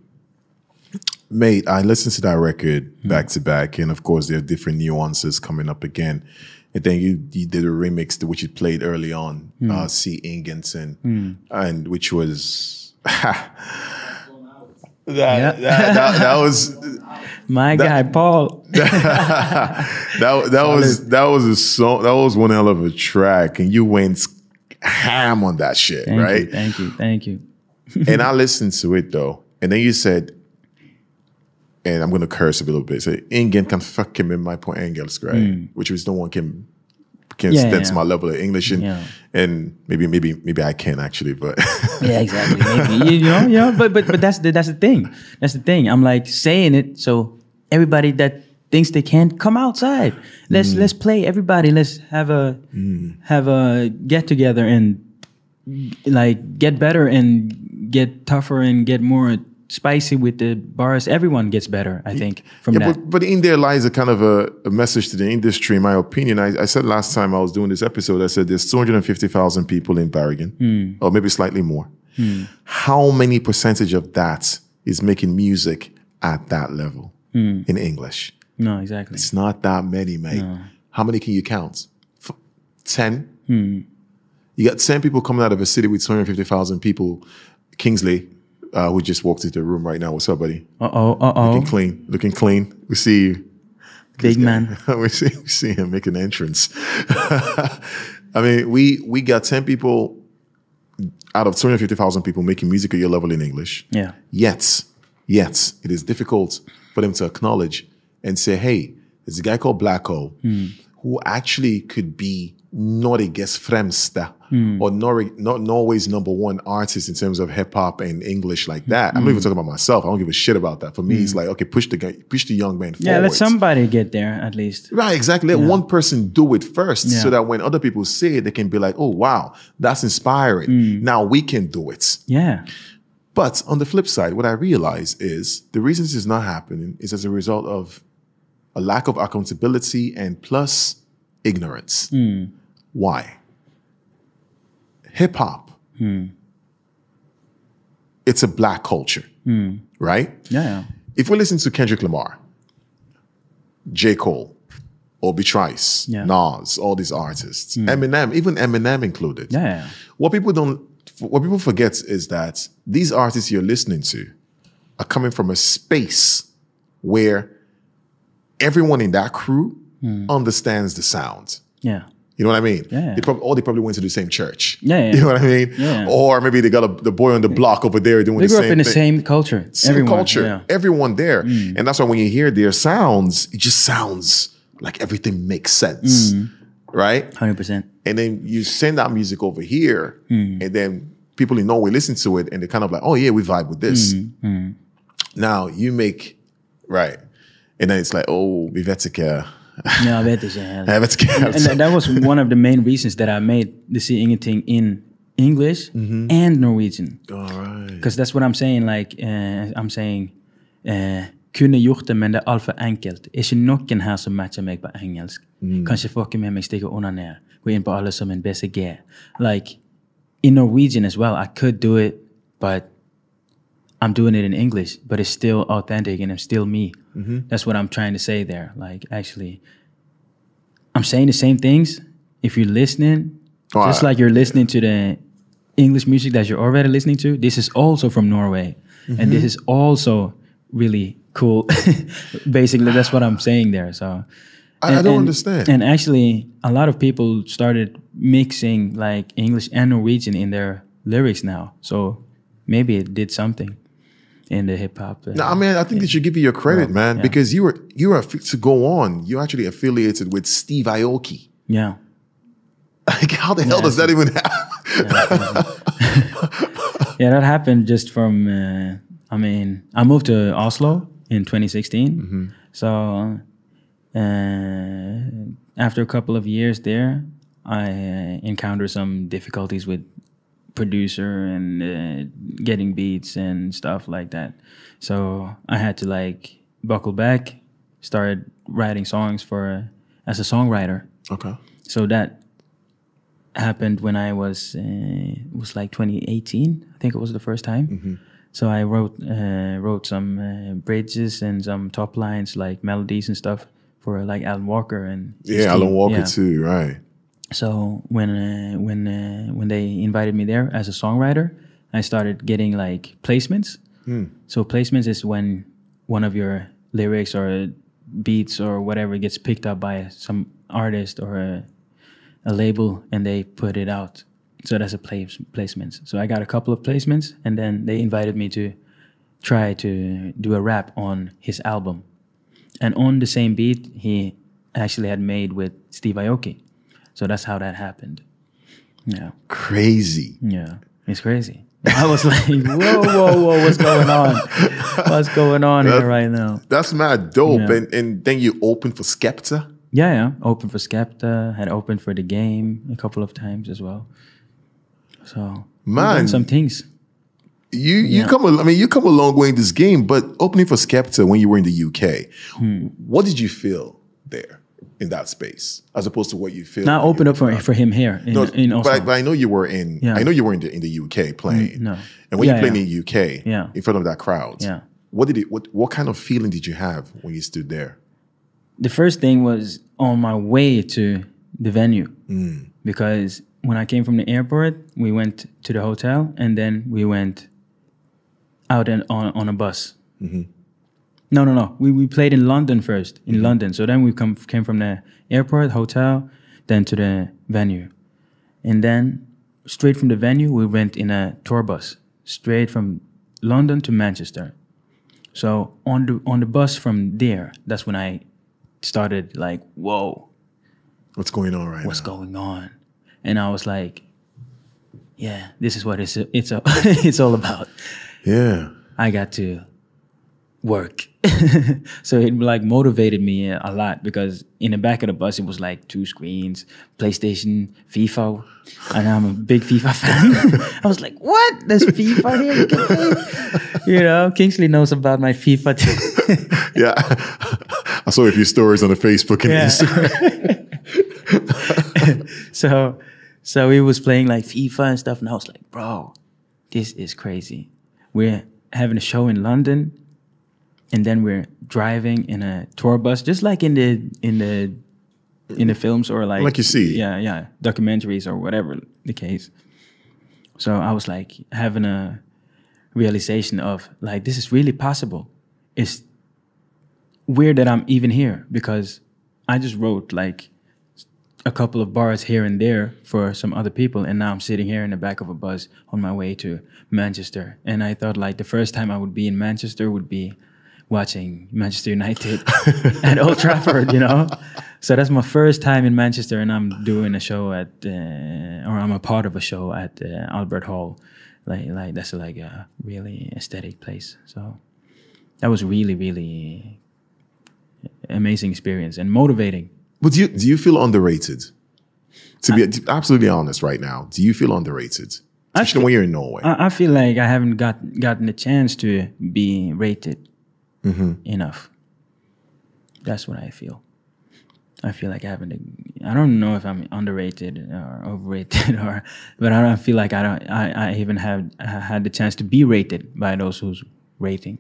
Mate, I listened to that record hmm. back to back, and of course, there are different nuances coming up again. And then you, you did a remix to which you played early on, hmm. uh, C. Ingenson, hmm. and which was that, that, that, that was My guy Paul. that that was that was a song that was one hell of a track, and you went ham on that shit, Thank right? you, thank you, thank you. and I listened to it though, and then you said, and I'm gonna curse a little bit. Say, ingen kan fucka med mig på engelska, right? Mm. Which is no one can can. Yeah, stand yeah. my level of English, and Yeah. and maybe maybe maybe I can actually, but Yeah, exactly. Maybe you, you know, you know, but but but that's the that's the thing. That's the thing. I'm like saying it so everybody that thinks they can't come outside. Let's mm. let's play. Everybody, let's have a mm. have a get together and like get better and get tougher and get more spicy with the bars. Everyone gets better, I think, from yeah, that. but but in there lies a kind of a, a message to the industry, in my opinion. I, I said last time I was doing this episode, I said there's 250,000 people in Bergen, Hmm. or maybe slightly more. Hmm. How many percentage of that is making music at that level Hmm. in English? no, exactly. It's not that many, mate. How many can you count? F- 10? Hmm. You got 10 people coming out of a city with 250,000 people, Kingsley, uh, who just walked into the room right now. What's up, buddy? Uh oh, uh oh. Looking clean, looking clean. We see you. Big man. we see we see him make an entrance. I mean, we we got ten people out of two hundred fifty thousand people making music at your level in English. Yeah. Yet, yet it is difficult for them to acknowledge and say, "Hey, there's a guy called Blacko hmm. who actually could be Norges främsta hmm. or Nor- Nor- Norway's number one artist in terms of hip hop and English like that." I'm not even hmm. talking about myself. I don't give a shit about that. For me, it's like, okay, push the guy, push the young man Yeah, let somebody get there at least. Right, exactly. Let one person do it first Yeah. so that when other people see it, they can be like, oh, wow, that's inspiring. Mm. Now we can do it. Yeah. But on the flip side, what I realize is the reason this is not happening is as a result of a lack of accountability and plus ignorance. Hmm. Why? Hip hop, hmm. it's a black culture, hmm. right? Yeah. yeah. If we listen to Kendrick Lamar, J. Cole, Obi Trice, Yeah. Nas, all these artists, hmm. Eminem, even Eminem included. Yeah. yeah. What people don't, what people forget is that these artists you're listening to are coming from a space where everyone in that crew understands the sound. Yeah. You know what I mean? Yeah. They probably, or they probably went to the same church. Yeah, yeah. You know what I mean? Yeah. Or maybe they got a, the boy on the block over there doing They the grew up in the same culture. same Everyone, culture, Yeah. Mm. everyone there. And that's why when you hear their sounds, it just sounds like everything makes sense. Mm. Right? 100%. And then you send that music over here, Mm. and then people in Norway listen to it and they're kind of like, oh, yeah, we vibe with this. Mm. Now you make, right. And then it's like, oh, vi vet ikke. Ja, vet ikke helt. Jeg vet ikke. and that, was one of the main reasons that I made the See Ingenting in English Mm-hmm. and Norwegian. All right. Because that's what I'm saying. Like, uh, I'm saying uh, Kunne gjort det, men det er altfor enkelt. Ikke noen her som matcher meg på engelsk. Kanskje fucke med meg, stikke under ned. Gå inn på alle som en BCG. Like, in Norwegian as well, I could do it, but I'm doing it in English, but it's still authentic and I'm still me. That's what I'm trying to say there. Like, actually, I'm saying the same things. If you're listening, Oh, just I- like you're listening to the English music that you're already listening to, this is also from Norway. And this is also really cool. Basically, that's what I'm saying there. So, I, I don't understand. And actually, a lot of people started mixing like English and Norwegian in their lyrics now. So maybe it did something in the hip hop. uh, No, I mean, I think they should give you your credit, Well, man, yeah. because you were you were to go on. You're actually affiliated with Steve Aoki. yeah. Like, how the hell does that even happen? Yeah, that happened just from. Uh, I mean, I moved to Oslo in 2016. So uh, after a couple of years there, I uh, encountered some difficulties with producer and uh, getting beats and stuff like that. So I had to like buckle back, started writing songs for as a songwriter. Okay. So that happened when I was uh, it was like 2018. I think it was the first time. So I wrote uh, wrote some uh, bridges and some top lines like melodies and stuff for like Alan Walker and Yeah, Alan team. Walker Yeah. too, right? So when uh, when uh, when they invited me there as a songwriter, I started getting like placements. So placements is when one of your lyrics or beats or whatever gets picked up by some artist or a, a label and they put it out. So that's a place placements. So I got a couple of placements and then they invited me to try to do a rap on his album. And on the same beat he actually had made with Steve Aoki. So that's how that happened. Yeah. Crazy. Yeah. It's crazy. I was like, whoa, whoa, whoa, what's going on? What's going on here right now? That's mad dope. Yeah. And and then you open for Skepta. Yeah, yeah. Open for Skepta, had opened for the game a couple of times as well. So Man. some things. You you Yeah. come a, I mean you come a long way in this game, but opening for Skepta when you were in the UK, Hmm. what did you feel there in that space as opposed to what you feel? Now when open up for, for him here in, No, in but, I, but I know you were in. Yeah. Mm, I know you were in the in the UK playing. no. And when Yeah, you played in the UK, Yeah. in front of that crowd, Yeah. what did it? What what kind of feeling did you have when you stood there? the first thing was on my way to the venue Mm. because when I came from the airport, we went to the hotel and then we went out in, on on a bus. Mm-hmm. No, no, no. We we played in London first, in mm-hmm. London. So then we come came from the airport, hotel, then to the venue, and then straight from the venue we went in a tour bus straight from London to Manchester. So on the on the bus from there, that's when I started like, whoa, What's going on right what's now? going on? And I was like, yeah, this is what it's it's a, it's all about. Yeah. I got to work. so it like motivated me a lot because in the back of the bus it was like two screens, PlayStation, FIFA, and I'm a big FIFA fan. I was like, "What? There's FIFA here? You can play?" You know, Kingsley knows about my FIFA. Too. Yeah. I saw a few stories on the Facebook and Yeah. Instagram. So, so he was playing like FIFA and stuff, and I was like, "Bro, this is crazy. We're having a show in London, and then we're driving in a tour bus, just like in the in the in the films or like Like you see. yeah, yeah, documentaries or whatever the case. So I was like having a realization of like this is really possible. It's weird that I'm even here because I just wrote like a couple of bars here and there for some other people and now I'm sitting here in the back of a bus on my way to Manchester. And I thought like the first time I would be in Manchester would be watching Manchester United at Old Trafford you know? So that's my first time in Manchester and I'm doing a show at uh, or I'm a part of a show at uh, Albert Hall. Like like that's like a really aesthetic place. So that was really really amazing experience and motivating But do you do you feel underrated? To be be absolutely honest right now, do you feel underrated? Especially when you're in Norway. I, I feel like I haven't got gotten the chance to be rated mm-hmm. enough. That's what I feel. I feel like I haven't. I don't know if I'm underrated or overrated, or but I don't feel like I don't. I, I even have I had the chance to be rated by those who's rating.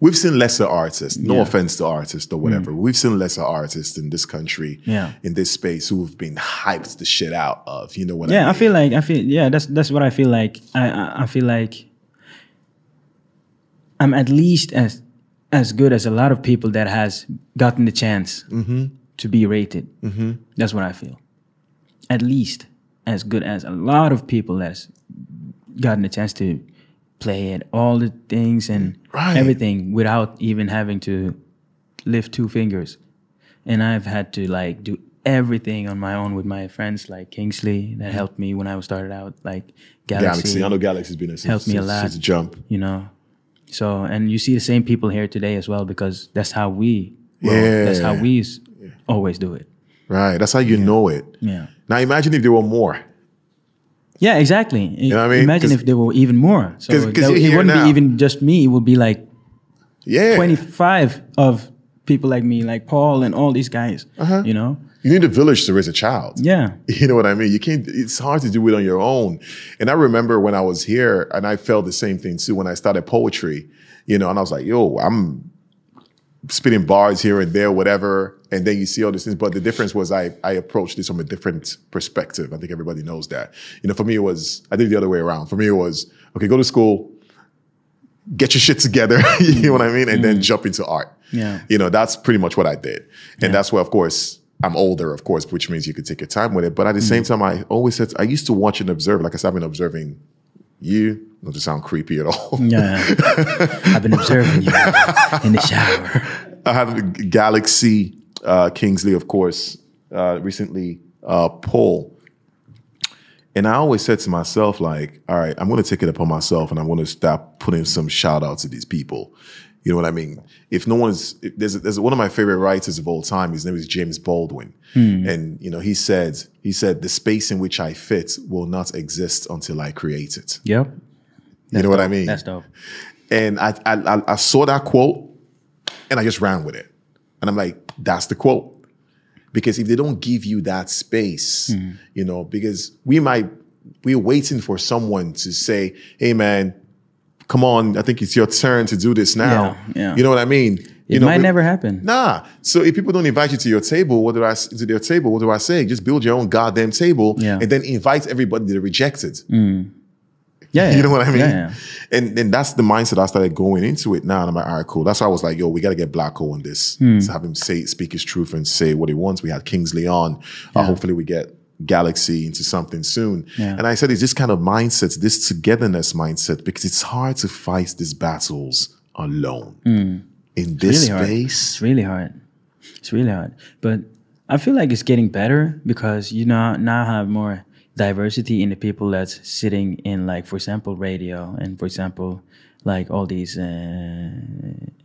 We've seen lesser artists, no Yeah. Mm. offense to artists or whatever. We've seen lesser artists in this country, Yeah. in this space, who've been hyped the shit out of. You know what I Yeah, mean? I feel like I feel yeah. That's that's what I feel like. I I, I feel like I'm at least as as good as a lot of people that has gotten the chance to be rated. Mm-hmm. That's what I feel. At least as good as a lot of people that's gotten the chance to play at all the things and Right. everything without even having to lift two fingers. And I've had to like do everything on my own with my friends like Kingsley that mm-hmm. helped me when I was started out, like Galaxy, Galaxy. I know Galaxy's been a since, Helped me a lot. since jump. you know. So and you see the same people here today as well because that's how we roll. That's how we always do it. Right. That's how you know it. Yeah. Now imagine if there were more. Yeah, exactly. You know what I mean? Imagine if there were even more. So 'cause- 'cause that- you're it wouldn't now. be even just me. It would be like Yeah. 25 of people like me, like Paul and all these guys. Uh-huh. You know? You need a village to raise a child. Yeah. You know what I mean? You can't, it's hard to do it on your own. And I remember when I was here and I felt the same thing too when I started poetry, you know, and I was like, yo, I'm spitting bars here and there, whatever. And then you see all these things. But the difference was I, I approached this from a different perspective. I think everybody knows that. You know, for me, it was, I did it the other way around. For me, it was, okay, go to school, get your shit together. you know what I mean? And then mm-hmm. jump into art. Yeah. You know, that's pretty much what I did. And that's why, of course, I'm older, of course, which means you could take your time with it. But at the mm-hmm. same time, I always said, I used to watch and observe. Like I said, I've been observing you, not to sound creepy at all. Yeah. I've been observing you in the shower. I had Galaxy, uh, Kingsley, of course, uh, recently, uh, Paul. And I always said to myself, like, all right, I'm going to take it upon myself and I'm going to stop putting some shout out to these people. You know what I mean? If no one's, if there's, there's one of my favorite writers of all time. His name is James Baldwin. Hmm. And, you know, he said, he said, the space in which I fit will not exist until I create it. Yep. You know what I mean? That's dope. And I, I, I, I saw that quote and I just ran with it. And I'm like, that's the quote. Because if they don't give you that space, hmm. you know, because we might, we're waiting for someone to say, hey man, come on, I think it's your turn to do this now. Yeah, yeah. You know what I mean? It you know, might we- never happen. Nah. So if people don't invite you to your table, what do I to their table? What do I say? Just build your own goddamn table Yeah. and then invite everybody that rejected. Yeah, Yeah, you know what I mean? Yeah. And and that's the mindset I started going into it now. And I'm like, all right, cool. That's why I was like, yo, we got to get Blacko on this. Hmm. To have him say, speak his truth and say what he wants. We had Kingsley on. Uh, hopefully we get Galaxy into something soon. Yeah. And I said, it's this kind of mindset, this togetherness mindset, because it's hard to fight these battles alone. Hmm. In this really space, It's really hard. It's really hard. But I feel like it's getting better because you now now have more diversity in the people that's sitting in like for example radio and for example like all these uh,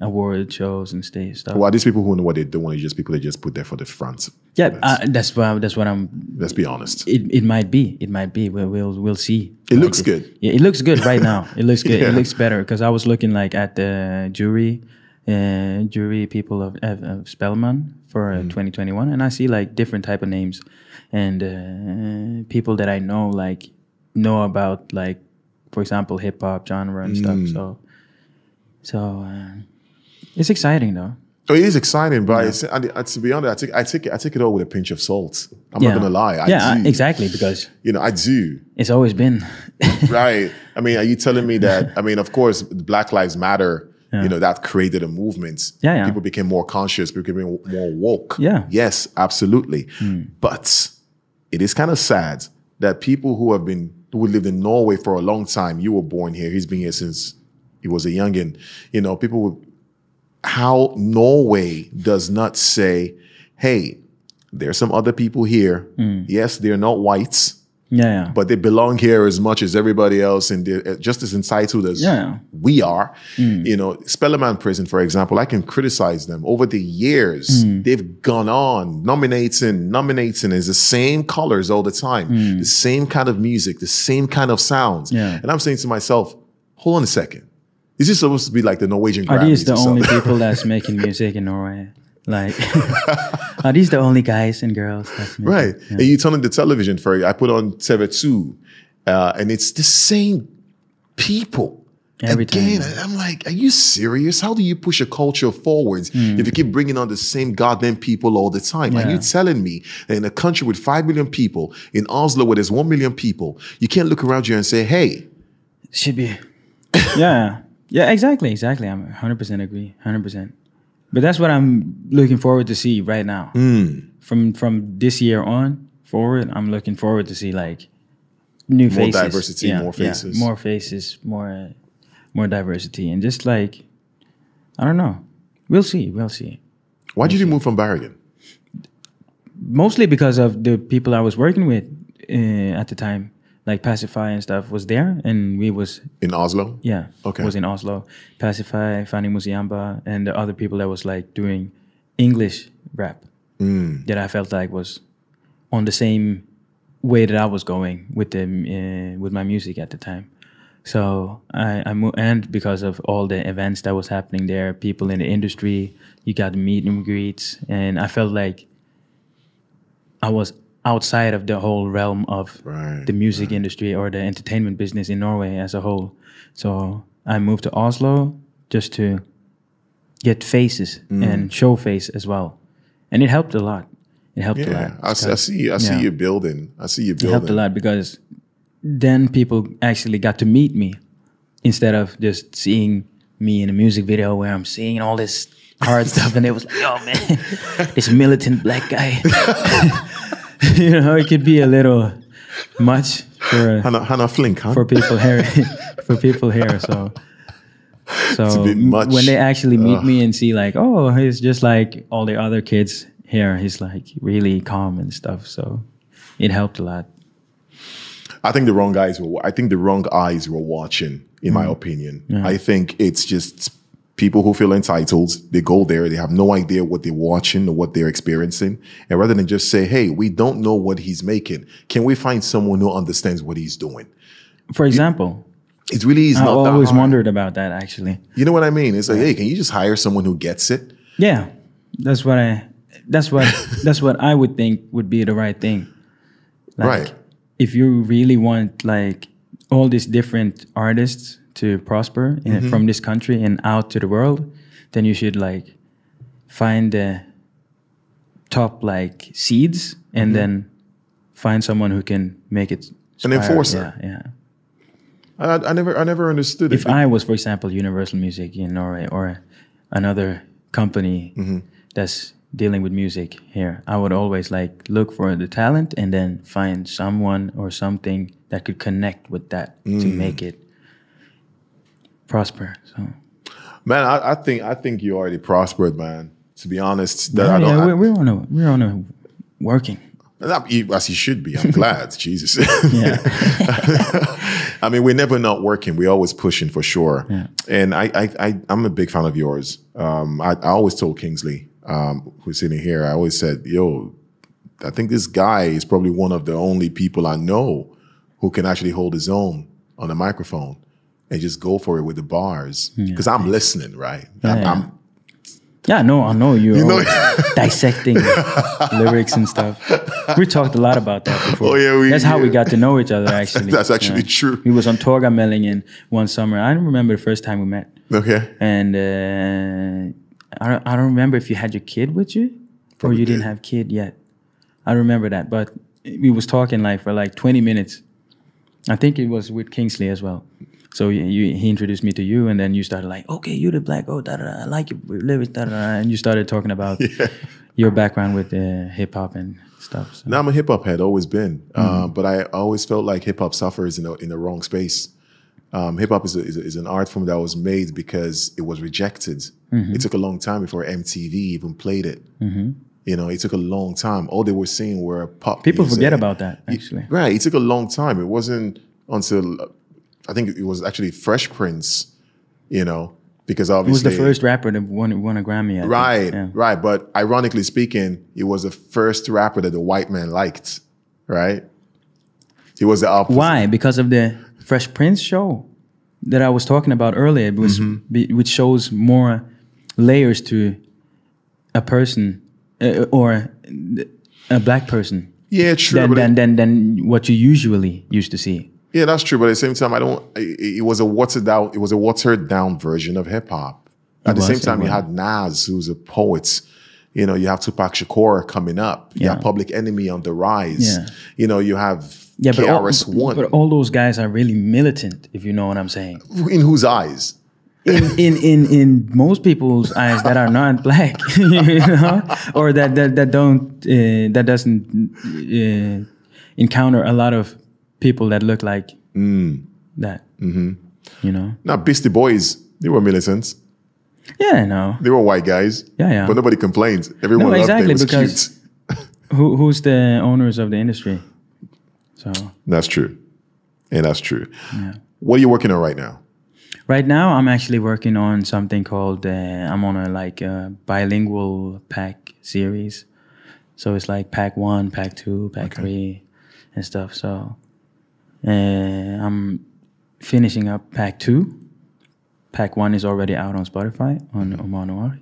award shows and stuff. well, these people who know what they're doing are just people they just put there for the front. Yeah, uh, that's what that's what I'm. Let's be honest. It, it might be. It might be. We'll we'll, we'll see. It looks good. Yeah, it looks good right now. It looks good. Yeah. It looks better because I was looking like at the jury, uh, jury people of, of, of Spellemann for Mm. uh, 2021, and I see like different type of names, and uh, people that I know like know about like, for example, hip hop genre and Mm. stuff. So, so uh, it's exciting though. Oh, it is exciting, but it's, I, to be honest, I take I take it I take it all with a pinch of salt. I'm yeah. not gonna lie. I yeah, do. Exactly because You know, I do. it's always been. right. I mean, are you telling me that? I mean, of course, Black Lives Matter. Yeah. You know that created a movement. Yeah, yeah. People became more conscious. People became more woke. Yeah. Yes, absolutely. But it is kind of sad that people who have been who lived in Norway for a long time. You were born here. He's been here since he was a youngin. You know, people would how Norway does not say, "Hey, there's some other people here. Mm. Yes, they're not whites." Yeah, yeah. but they belong here as much as everybody else and they're uh, just as entitled as Yeah. we are. Mm. You know, Spellemannprisen, for example, I can criticize them. Over the years, mm. they've gone on nominating, nominating is the same colors all the time, mm. the same kind of music, the same kind of sounds. Yeah. And I'm saying to myself, hold on a second. Is this supposed to be like the Norwegian Are these Grammys the only people that's making music in Norway? Like, are these the only guys and girls? Right. And you turn on the television for. I put on TV2, uh, and it's the same people. Every Again, time. I'm like, are you serious? How do you push a culture forwards if you keep bringing on the same goddamn people all the time? Are Hmm. You telling me that in a country with 5 million people, in Oslo where there's 1 million people, you can't look around you and say, hey, Should be. yeah. Yeah, exactly. Exactly. I'm 100% agree. 100%. But that's what I'm looking forward to see right now. Hmm. From from this year on forward, I'm looking forward to see like new More faces. diversity, more faces. more faces, more more diversity and just like I don't know. We'll see. We'll see. why did you move from Bergen? mostly because of the people I was working with uh, at the time, like Pacify and stuff, was there, and we was In Oslo? yeah, Okay. was in Oslo. Pacify, Fanny Musiamba, and the other people that was like doing English rap Mm. that I felt like was on the same way that I was going with the uh, with my music at the time. So I, I moved, and because of all the events that was happening there, people in the industry, you got meet and greets, and I felt like I was outside of the whole realm of Right, the music industry or the entertainment business in Norway as a whole. So I moved to Oslo just to get faces Mm. and show face as well, and it helped a lot. It helped a lot. I, see- I see. I see Yeah. you building. I see you It helped a lot because then people actually got to meet me instead of just seeing me in a music video where I'm seeing all this hard stuff and it was like, oh man, this militant black guy. you know, it could be a little much for Hannah, Hannah Flink, huh? for people here for people here. So so much. when they actually meet me and see like, oh, he's just like all the other kids here, he's like really calm and stuff. So it helped a lot. I think the wrong guys were. I think the wrong eyes were watching. In my mm. opinion, I think it's just people who feel entitled. They go there. They have no idea what they're watching or what they're experiencing, and rather than just say, "Hey, we don't know what he's making. Can we find someone who understands what he's doing?" For example, It really is I always wondered about that actually. You know what I mean? It's like, hey, can you just hire someone who gets it? Yeah, that's what I. That's what that's what I would think would be the right thing. Like, Right. If you really want like all these different artists to prosper in, Mm-hmm. from this country and out to the world, then you should like find the top like seeds and then find someone who can make it. Mm-hmm. An enforcer. Yeah, yeah. I, I never I never understood if it. I was, for example, Universal Music in Norway or another company Mm-hmm. that's dealing with music here, I would always like look for the talent and then find someone or something that could connect with that to Mm. make it prosper. So man, I, I think I think you already prospered, man. To be honest, that yeah, I don't. yeah, we're, we're on a we're on a working. As you should be. I'm glad. Jesus. Yeah. I mean, we're never not working. We're always pushing for sure. Yeah. And I, I, I, I'm a big fan of yours. Um, I, I always told Kingsley, um, who's sitting here, I always said, yo, I think this guy is probably one of the only people I know who can actually hold his own on a microphone and just go for it with the bars. Because I'm listening, right? I'm, yeah. I'm, Yeah, no, I know you're You know- dissecting lyrics and stuff. We talked a lot about that before. Oh, yeah, we- that's how we got to know each other. Actually, That's actually true. We was on Torgallmenningen in one summer. I don't remember the first time we met, okay. and uh, I don't, I don't remember if you had your kid with you or you didn't have kid yet. I remember that, but we was talking like for like 20 minutes. I think it was with Kingsley as well. So you, you, he introduced me to you, and then you started like, okay, you're the black, oh, da da, da, I like your lyrics, da da, da, and you started talking about your background with uh, hip hop and stuff. So. Now I'm a hip hop head, always been, uh, Mm-hmm. but I always felt like hip hop suffers in the in the wrong space. Um, hip hop is, a, is, a, is an art form that was made because it was rejected. Mm-hmm. It took a long time before MTV even played it. You know, it took a long time. All they were seeing were pop. People music. forget about that actually. Right. It took a long time. It wasn't until I think it was actually Fresh Prince. You know, because obviously He was the first rapper that won, won a Grammy. I. Right, Yeah. right. But ironically speaking, he was the first rapper that the white man liked. Right. He was the opposite. Why? Because of the Fresh Prince show that I was talking about earlier, it was Mm-hmm. be, which shows more layers to a person uh, or a black person Yeah, true. than, than, than, than what you usually used to see. Yeah, that's true. But at the same time, I don't. It, it was a watered down. It was a watered down version of hip hop. At the same time, you had Nas, who's a poet. You know, you have Tupac Shakur coming up. You Yeah. have Public Enemy on the rise. Yeah. You know, you have Yeah, but all, KRS One. but all those guys are really militant, if you know what I'm saying. in whose eyes? in in in in most people's eyes that are not black, you know, or that that that don't uh, that doesn't uh, encounter a lot of people that look like Mm. that. Mm-hmm. You know. Now, Beastie Boys, they were militants. Yeah, no. They were white guys. Yeah, yeah. But nobody complained. Everyone No, loved exactly, them. It was because- cute. Who who's the owners of the industry? So That's true. And that's true. What are you working on right now? right now, I'm actually working on something called uh, I'm on a like a bilingual pack series. So it's like pack one, pack two, pack three, and stuff. So uh, I'm finishing up pack two. Pack one is already out on Spotify on Omanuari.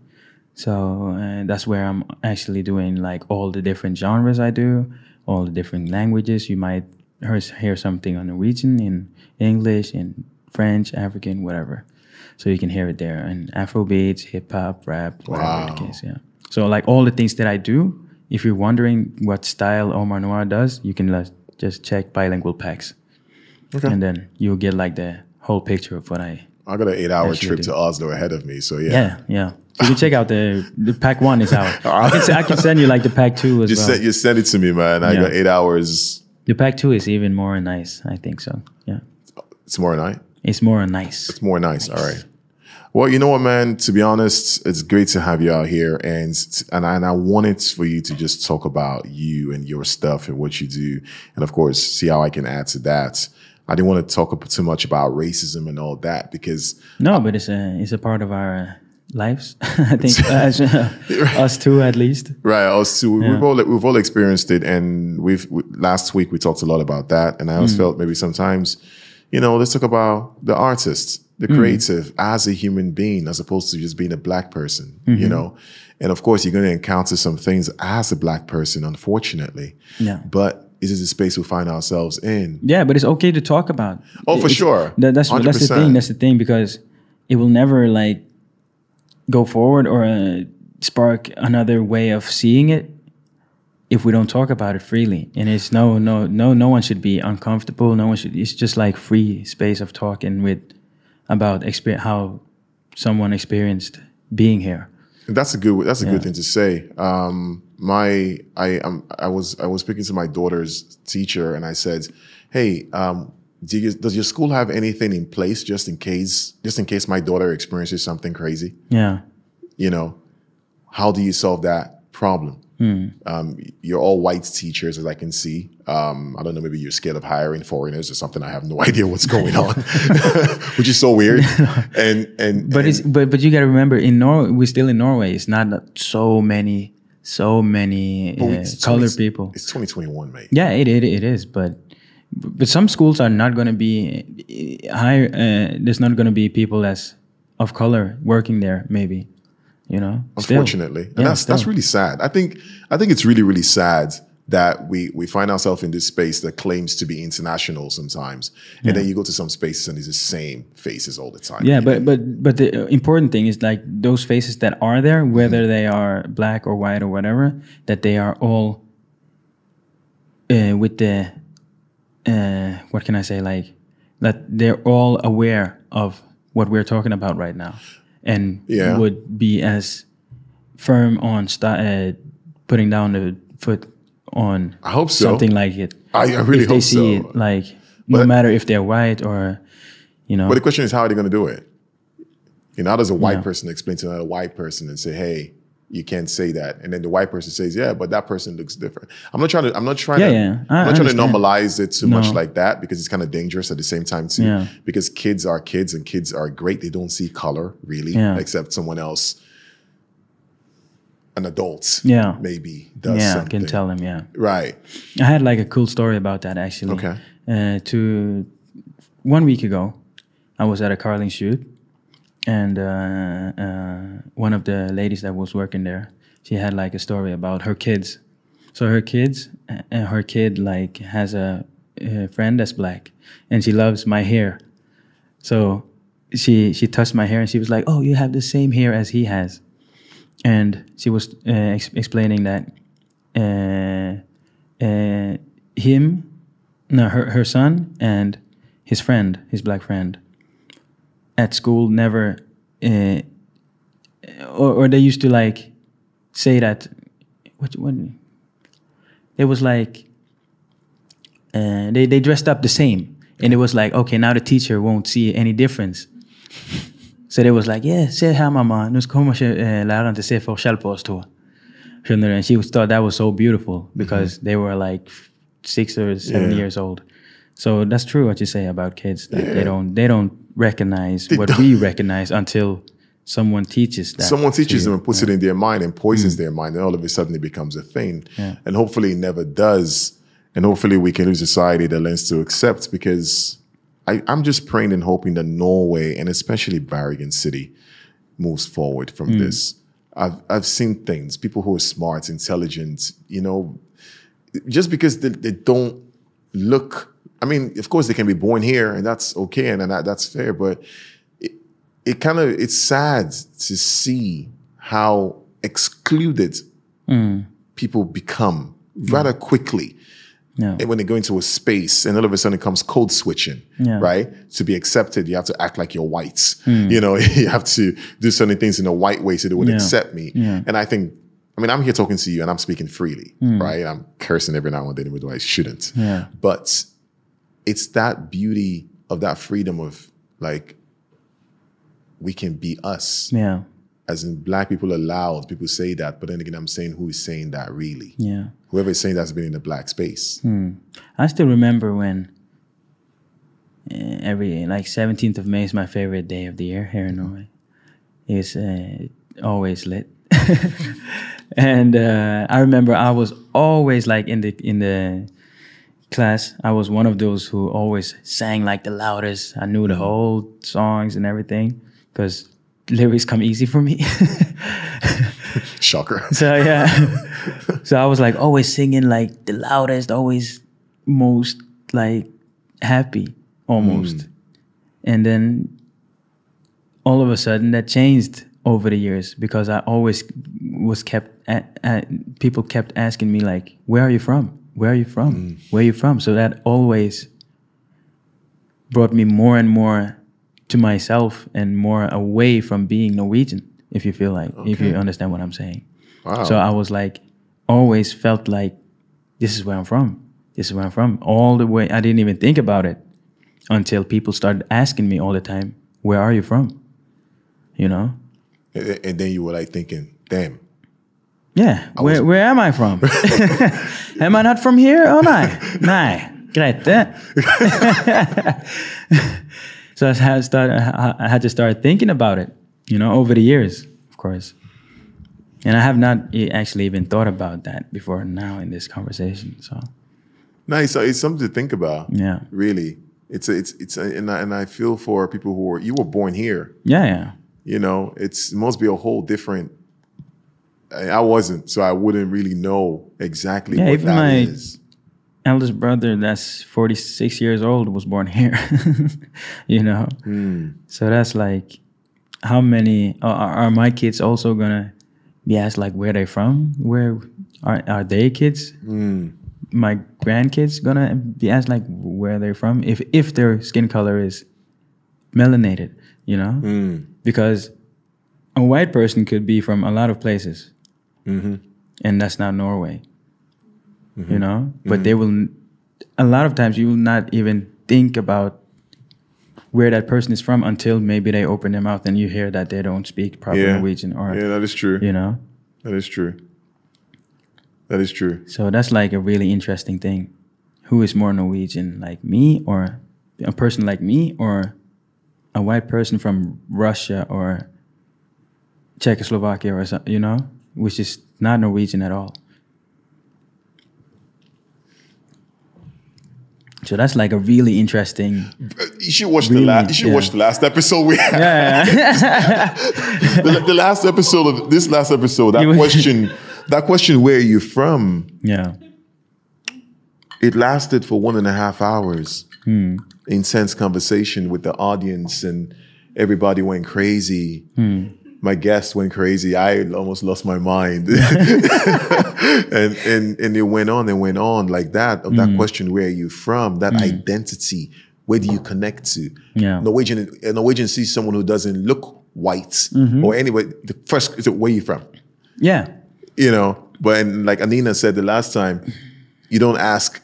So uh, that's where I'm actually doing like all the different genres I do, all the different languages. You might hear, hear something on Norwegian, in English, in French, African, whatever. So you can hear it there. And Afro beats, hip hop, rap, whatever the Wow. case. Yeah. So like all the things that I do, if you're wondering what style Omar Noir does, you can just check bilingual packs, Okay. and then you'll get like the whole picture of what I. I got an eight hour trip do. to Oslo ahead of me. So yeah. Yeah, yeah. You can check out the the pack one is out. I can, I can send you like the pack two as Just well. send, you send it to me, man. I Yeah. got eight hours. The pack two is even more nice. I think so. Yeah, It's more night. it's more nice. It's more nice. All right. Well, you know what, man? To be honest, it's great to have you out here, and and I, and I wanted for you to just talk about you and your stuff and what you do, and of course, see how I can add to that. I didn't want to talk too much about racism and all that because No, but it's a it's a part of our lives. I think as, uh, us two at least. Right, us too. We've all we've all experienced it, and we've we, last week we talked a lot about that, and I always mm. felt maybe sometimes, you know, let's talk about the artist, the mm. creative, as a human being, as opposed to just being a black person, you mm-hmm. know. And of course, you're going to encounter some things as a black person, unfortunately. Yeah. But this is the space we find ourselves in. Yeah, but it's okay to talk about. Oh, for It's- sure. That, that's what- that's the thing. That's the thing because it will never like go forward or uh, spark another way of seeing it if we don't talk about it freely. And it's no, no, no, no one should be uncomfortable. No one should. It's just like free space of talking with about experience how someone experienced being here. That's a good. That's a good thing to say. Um, my, I, um, I was, I was speaking to my daughter's teacher, and I said, "Hey, um, do you, does your school have anything in place just in case, just in case my daughter experiences something crazy? Yeah, You know, how do you solve that problem? Um, you're all white teachers, as I can see. Um, I don't know, maybe you're scared of hiring foreigners or something. I have no idea what's going on, which is so weird. And and but and- it's but but you got to remember in Norway we're still in Norway. It's not so many so many uh, it's colored people. It's 2021, mate. Yeah, it, it it is, but but some schools are not going to be uh, high. Uh, there's not going to be people as of color working there. Maybe, you know. Still. Unfortunately, and Yeah, that's that's really sad. I think I think it's really really sad that we we find ourselves in this space that claims to be international sometimes, and then you go to some spaces and it's the same faces all the time. Yeah, but know? but but the important thing is like those faces that are there, whether Mm-hmm. they are black or white or whatever, that they are all uh, with the uh, what can I say like that they're all aware of what we're talking about right now, and Yeah. would be as firm on sta- uh, putting down the foot on I hope so. something like it. I, I really if they hope see so. it, like no matter if they're white or you know. But the question is, how are they going to do it? You know, how does a white Yeah. person explain to another white person and say, "Hey, you can't say that," and then the white person says, "Yeah, but that person looks different." I'm not trying to. I'm not trying Yeah, to. yeah. I- I'm I not trying to normalize it too much like that because it's kind of dangerous at the same time too. Yeah. Because kids are kids and kids are great. They don't see color really, except someone else, an adult, Yeah. maybe does yeah, I something. can tell them. Yeah, Right. I had like a cool story about that actually. Okay. Uh, to one week ago, I was at a carling shoot, and uh, uh, one of the ladies that was working there, she had like a story about her kids. So her kids, and her kid like has a, a friend that's black, and she loves my hair. So she she touched my hair and she was like, "Oh, you have the same hair as he has," and she was uh, ex- explaining that uh, uh, him, no, her her son and his friend, his black friend, at school never, uh, or or they used to like say that what what it was like uh, they they dressed up the same. And it was like okay now the teacher won't see any difference so they was like yeah se här mamma nu kommer uh, läraren inte se forskjell på oss två du? and she was, thought that was so beautiful because they were like six or seven. Yeah. years old so that's true what you say about kids that they don't they don't recognize They what don't. we recognize until someone teaches that Someone teaches them and puts it in their mind and poisons their mind, and all of a sudden it becomes a thing. Yeah. And hopefully it never does. And hopefully we can lose society that learns to accept because I, I'm just praying and hoping that Norway and especially Bergen City moves forward from hmm. this. I've I've seen things, people who are smart, intelligent, you know, just because they, they don't look I mean, of course they can be born here and that's okay and, and that, that's fair, but it, it kind of it's sad to see how excluded hmm. people become rather hmm. quickly Yeah. and when they go into a space and all of a sudden it comes code switching Yeah. right? To be accepted you have to act like you're whites mm. you know you have to do certain things in a white way so they would Yeah. accept me. And i think i mean i'm here talking to you and i'm speaking freely mm. right? I'm cursing every now and then even though i shouldn't. Yeah. but it's that beauty of that freedom of like we can be us. Yeah. As in black people are loud people say that but then again i'm saying who is saying that really? Yeah whoever is saying that's been in the black space I still remember when uh, every like 17th of May is my favorite day of the year here in Norway. It's uh, always lit, and uh, I remember I was always like in the in the class. I was one of those who always sang like the loudest. I knew the whole songs and everything because lyrics come easy for me. shocker So yeah. so I was like always singing like the loudest, always most like happy almost. And then all of a sudden that changed over the years because I always was kept a, a, people kept asking me like, "Where are you from? Where are you from? Mm. Where are you from?" So that always brought me more and more to myself and more away from being Norwegian. If you feel like, if you understand what I'm saying. Wow. So I was like, always felt like this is where I'm from. This is where I'm from. All the way, I didn't even think about it until people started asking me all the time, "Where are you from?" You know? and, and then you were like thinking, damn. Yeah. Where, was- where am I from? am I not from here? Oh. Nei. Greit, det. so I had, start, I had to start thinking about it, you know, over the years, of course. And I have not actually even thought about that before now in this conversation. So, Nice. So it's something to think about. yeah. Really. It's a, it's it's a, and I, and I feel for people who are you were born here. Yeah, yeah. You know, it's it must be a whole different. I I wasn't, so I wouldn't really know exactly Yeah, what even that my- is. Eldest brother, that's 46 years old, was born here, you know? Hmm. So that's like, how many are, are my kids also gonna be asked like where they from? Where are are they kids? Hmm. My grandkids gonna be asked like where they're from if if their skin color is melanated, you know? Hmm. Because a white person could be from a lot of places, Mm-hmm. and that's not Norway, you know. But they will. A lot of times, you will not even think about where that person is from until maybe they open their mouth and you hear that they don't speak proper Yeah. Norwegian, or Yeah, that is true. you know. That is true. That is true. So that's like a really interesting thing. Who is more Norwegian, like me, or a person like me, or a white person from Russia or Czechoslovakia, or something, you know, which is not Norwegian at all. So that's like a really interesting. You should watch the last. You should Yeah. watch the last episode we had. Yeah, the, the last episode of this last episode. That question. that question. Where are you from? yeah, It lasted for one and a half hours. Hmm. Intense conversation with the audience, and everybody went crazy. Hmm. My guest went crazy. I almost lost my mind. and and and it went on and went on like that. Of Hmm. that question, where are you from? That identity. Where do you connect to? Yeah. Norwegian. A Norwegian sees someone who doesn't look white Mm-hmm. or anyway. The first is where you from? yeah, you know. But and like Anina said the last time, you don't ask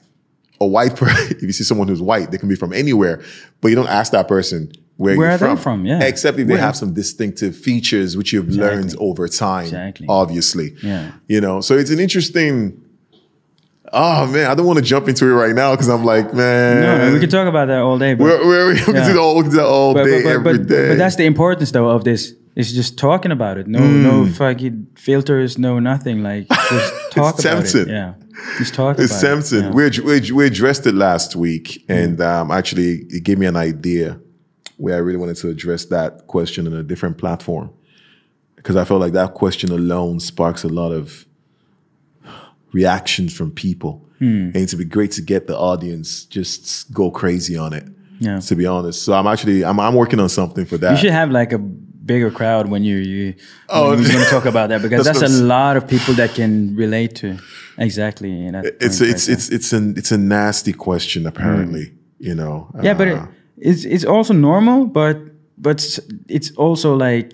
a white person if you see someone who's white, they can be from anywhere, but you don't ask that person where, Where you're are they from. from? Yeah. Except if they Where- have some distinctive features which you've learned over time, Exactly. obviously. Yeah. You know, so it's an interesting. Oh man, I don't want to jump into it right now because I'm like, man, no, we can talk about that all day. But, we're, we're, we can Yeah. do that all, do that all but, day, but, but, every day. but that's the importance though of this. It's just talking about it. No, Hmm. no fucking filters, no nothing. Like just talk about tempting. it. Yeah, just talk It's about tempting. it. Yeah. We, we, we addressed it last week, and um, actually, it gave me an idea where I really wanted to address that question on a different platform because I felt like that question alone sparks a lot of reactions from people, Hmm. and it'd be great to get the audience just go crazy on it. Yeah. To be honest, so I'm actually I'm, I'm working on something for that. You should have like a bigger crowd when you you Oh, when you're going to talk about that because that's that's, a lot of people that can relate to. Exactly. It's point it's right it's it's an it's a nasty question apparently. You know. yeah, but it, Uh, it's it's also normal, but but it's also like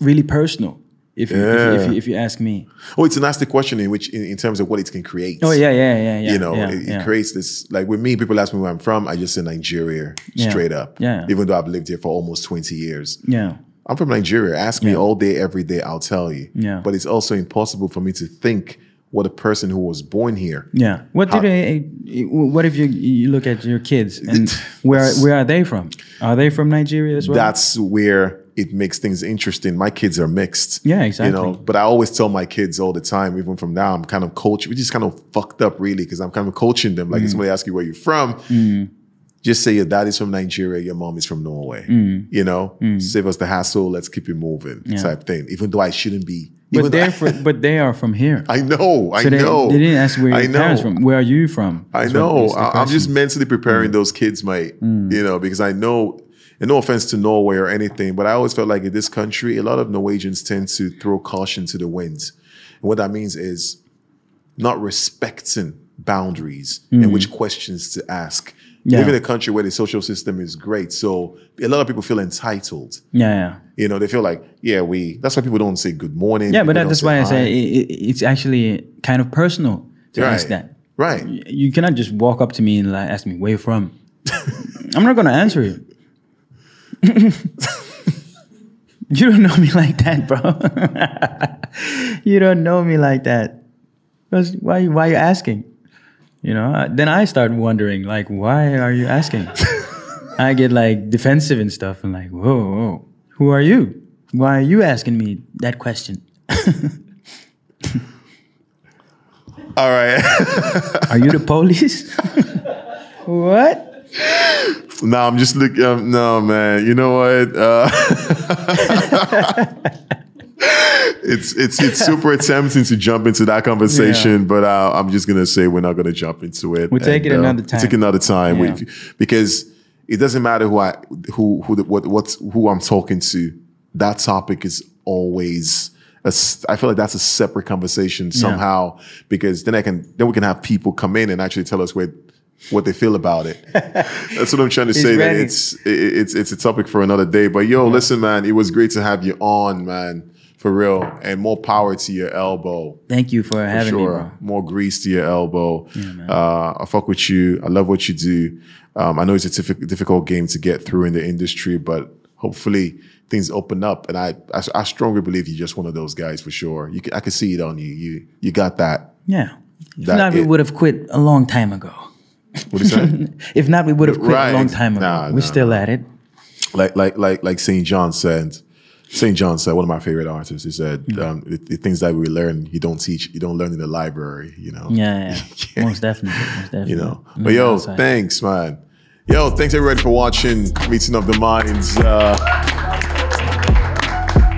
really personal. If you, if, you, if, if you ask me. Oh, it's a nasty question in which, in, in terms of what it can create. Oh yeah, yeah, yeah, yeah. you know, yeah, it, it yeah. creates this. Like with me, people ask me where I'm from. I just say Nigeria, Yeah. straight up. Yeah. Even though I've lived here for almost 20 years, yeah. I'm from Nigeria. Ask me all day, every day. I'll tell you. Yeah. But it's also impossible for me to think what a person who was born here. Yeah. What did they? What if you you look at your kids and where where are they from? Are they from Nigeria as well? That's where it makes things interesting. My kids are mixed. Yeah, exactly. You know, but I always tell my kids all the time, even from now, I'm kind of coaching, which is kind of fucked up, really, because I'm kind of coaching them. Mm. Like, if somebody asks you where you're from, just say your dad is from Nigeria, your mom is from Norway. You know, save us the hassle, let's keep it moving, Mm. Yeah. type thing. Even though I shouldn't be. but they're I, fr- but they are from here. I know, I so they, know. they didn't ask where I your parents from. Where are you from? I know. I, I'm. Mm. just mentally preparing those kids, mate. You know, because I know, and no offense to Norway or anything, but I always felt like in this country, a lot of Norwegians tend to throw caution to the winds. And what that means is not respecting boundaries and mm. which questions to ask. We live in a country where the social system is great. So a lot of people feel entitled. Yeah, yeah. You know, they feel like, yeah, we, that's why people don't say good morning. Yeah, but that, that's why I say it, it, it's actually kind of personal to Right. ask that. Right. You cannot just walk up to me and like ask me where you from. I'm not gonna answer you. you don't know me like that, bro. you don't know me like that. Because Why? Why you asking? You know. Then I start wondering, like, why are you asking? I get like defensive and stuff, and like, whoa, whoa, who are you? Why are you asking me that question? All right. Are you the police? what? No, I'm just looking. Um, no, man. You know what? Uh, it's it's it's super tempting to jump into that conversation, but uh, I'm just gonna say we're not gonna jump into it. We'll take it uh, another time. Take another time Yeah. We- because it doesn't matter who I who who the, what what's who I'm talking to. That topic is always. a I feel like that's a separate conversation somehow because then I can then we can have people come in and actually tell us what what they feel about it. That's what I'm trying to say. That it's it's it's a topic for another day. But yo, listen, man, it was great to have you on, man, for real, and more power to your elbow. Thank you for having me, Sure, bro. more grease to your elbow. uh, I fuck with you. I love what you do. Um, I know it's a diffi- difficult game to get through in the industry, but hopefully things open up. And I, I, I strongly believe you're just one of those guys for sure. You, can, I can see it on you. You, you got that. Yeah. If That not, we would have quit a long time ago. What do you say? If not, we would have quit Right. a long time ago. Nah, We're nah, still at it. like like like like St. John said. St. John said, one of my favorite artists, he said, um, the, the things that we learn, you don't teach, you don't learn in the library, you know? Yeah, yeah. Most definitely. Most definitely. you know. On But yo, outside. thanks, man. Yo, thanks everybody for watching Meeting of the Minds. Uh,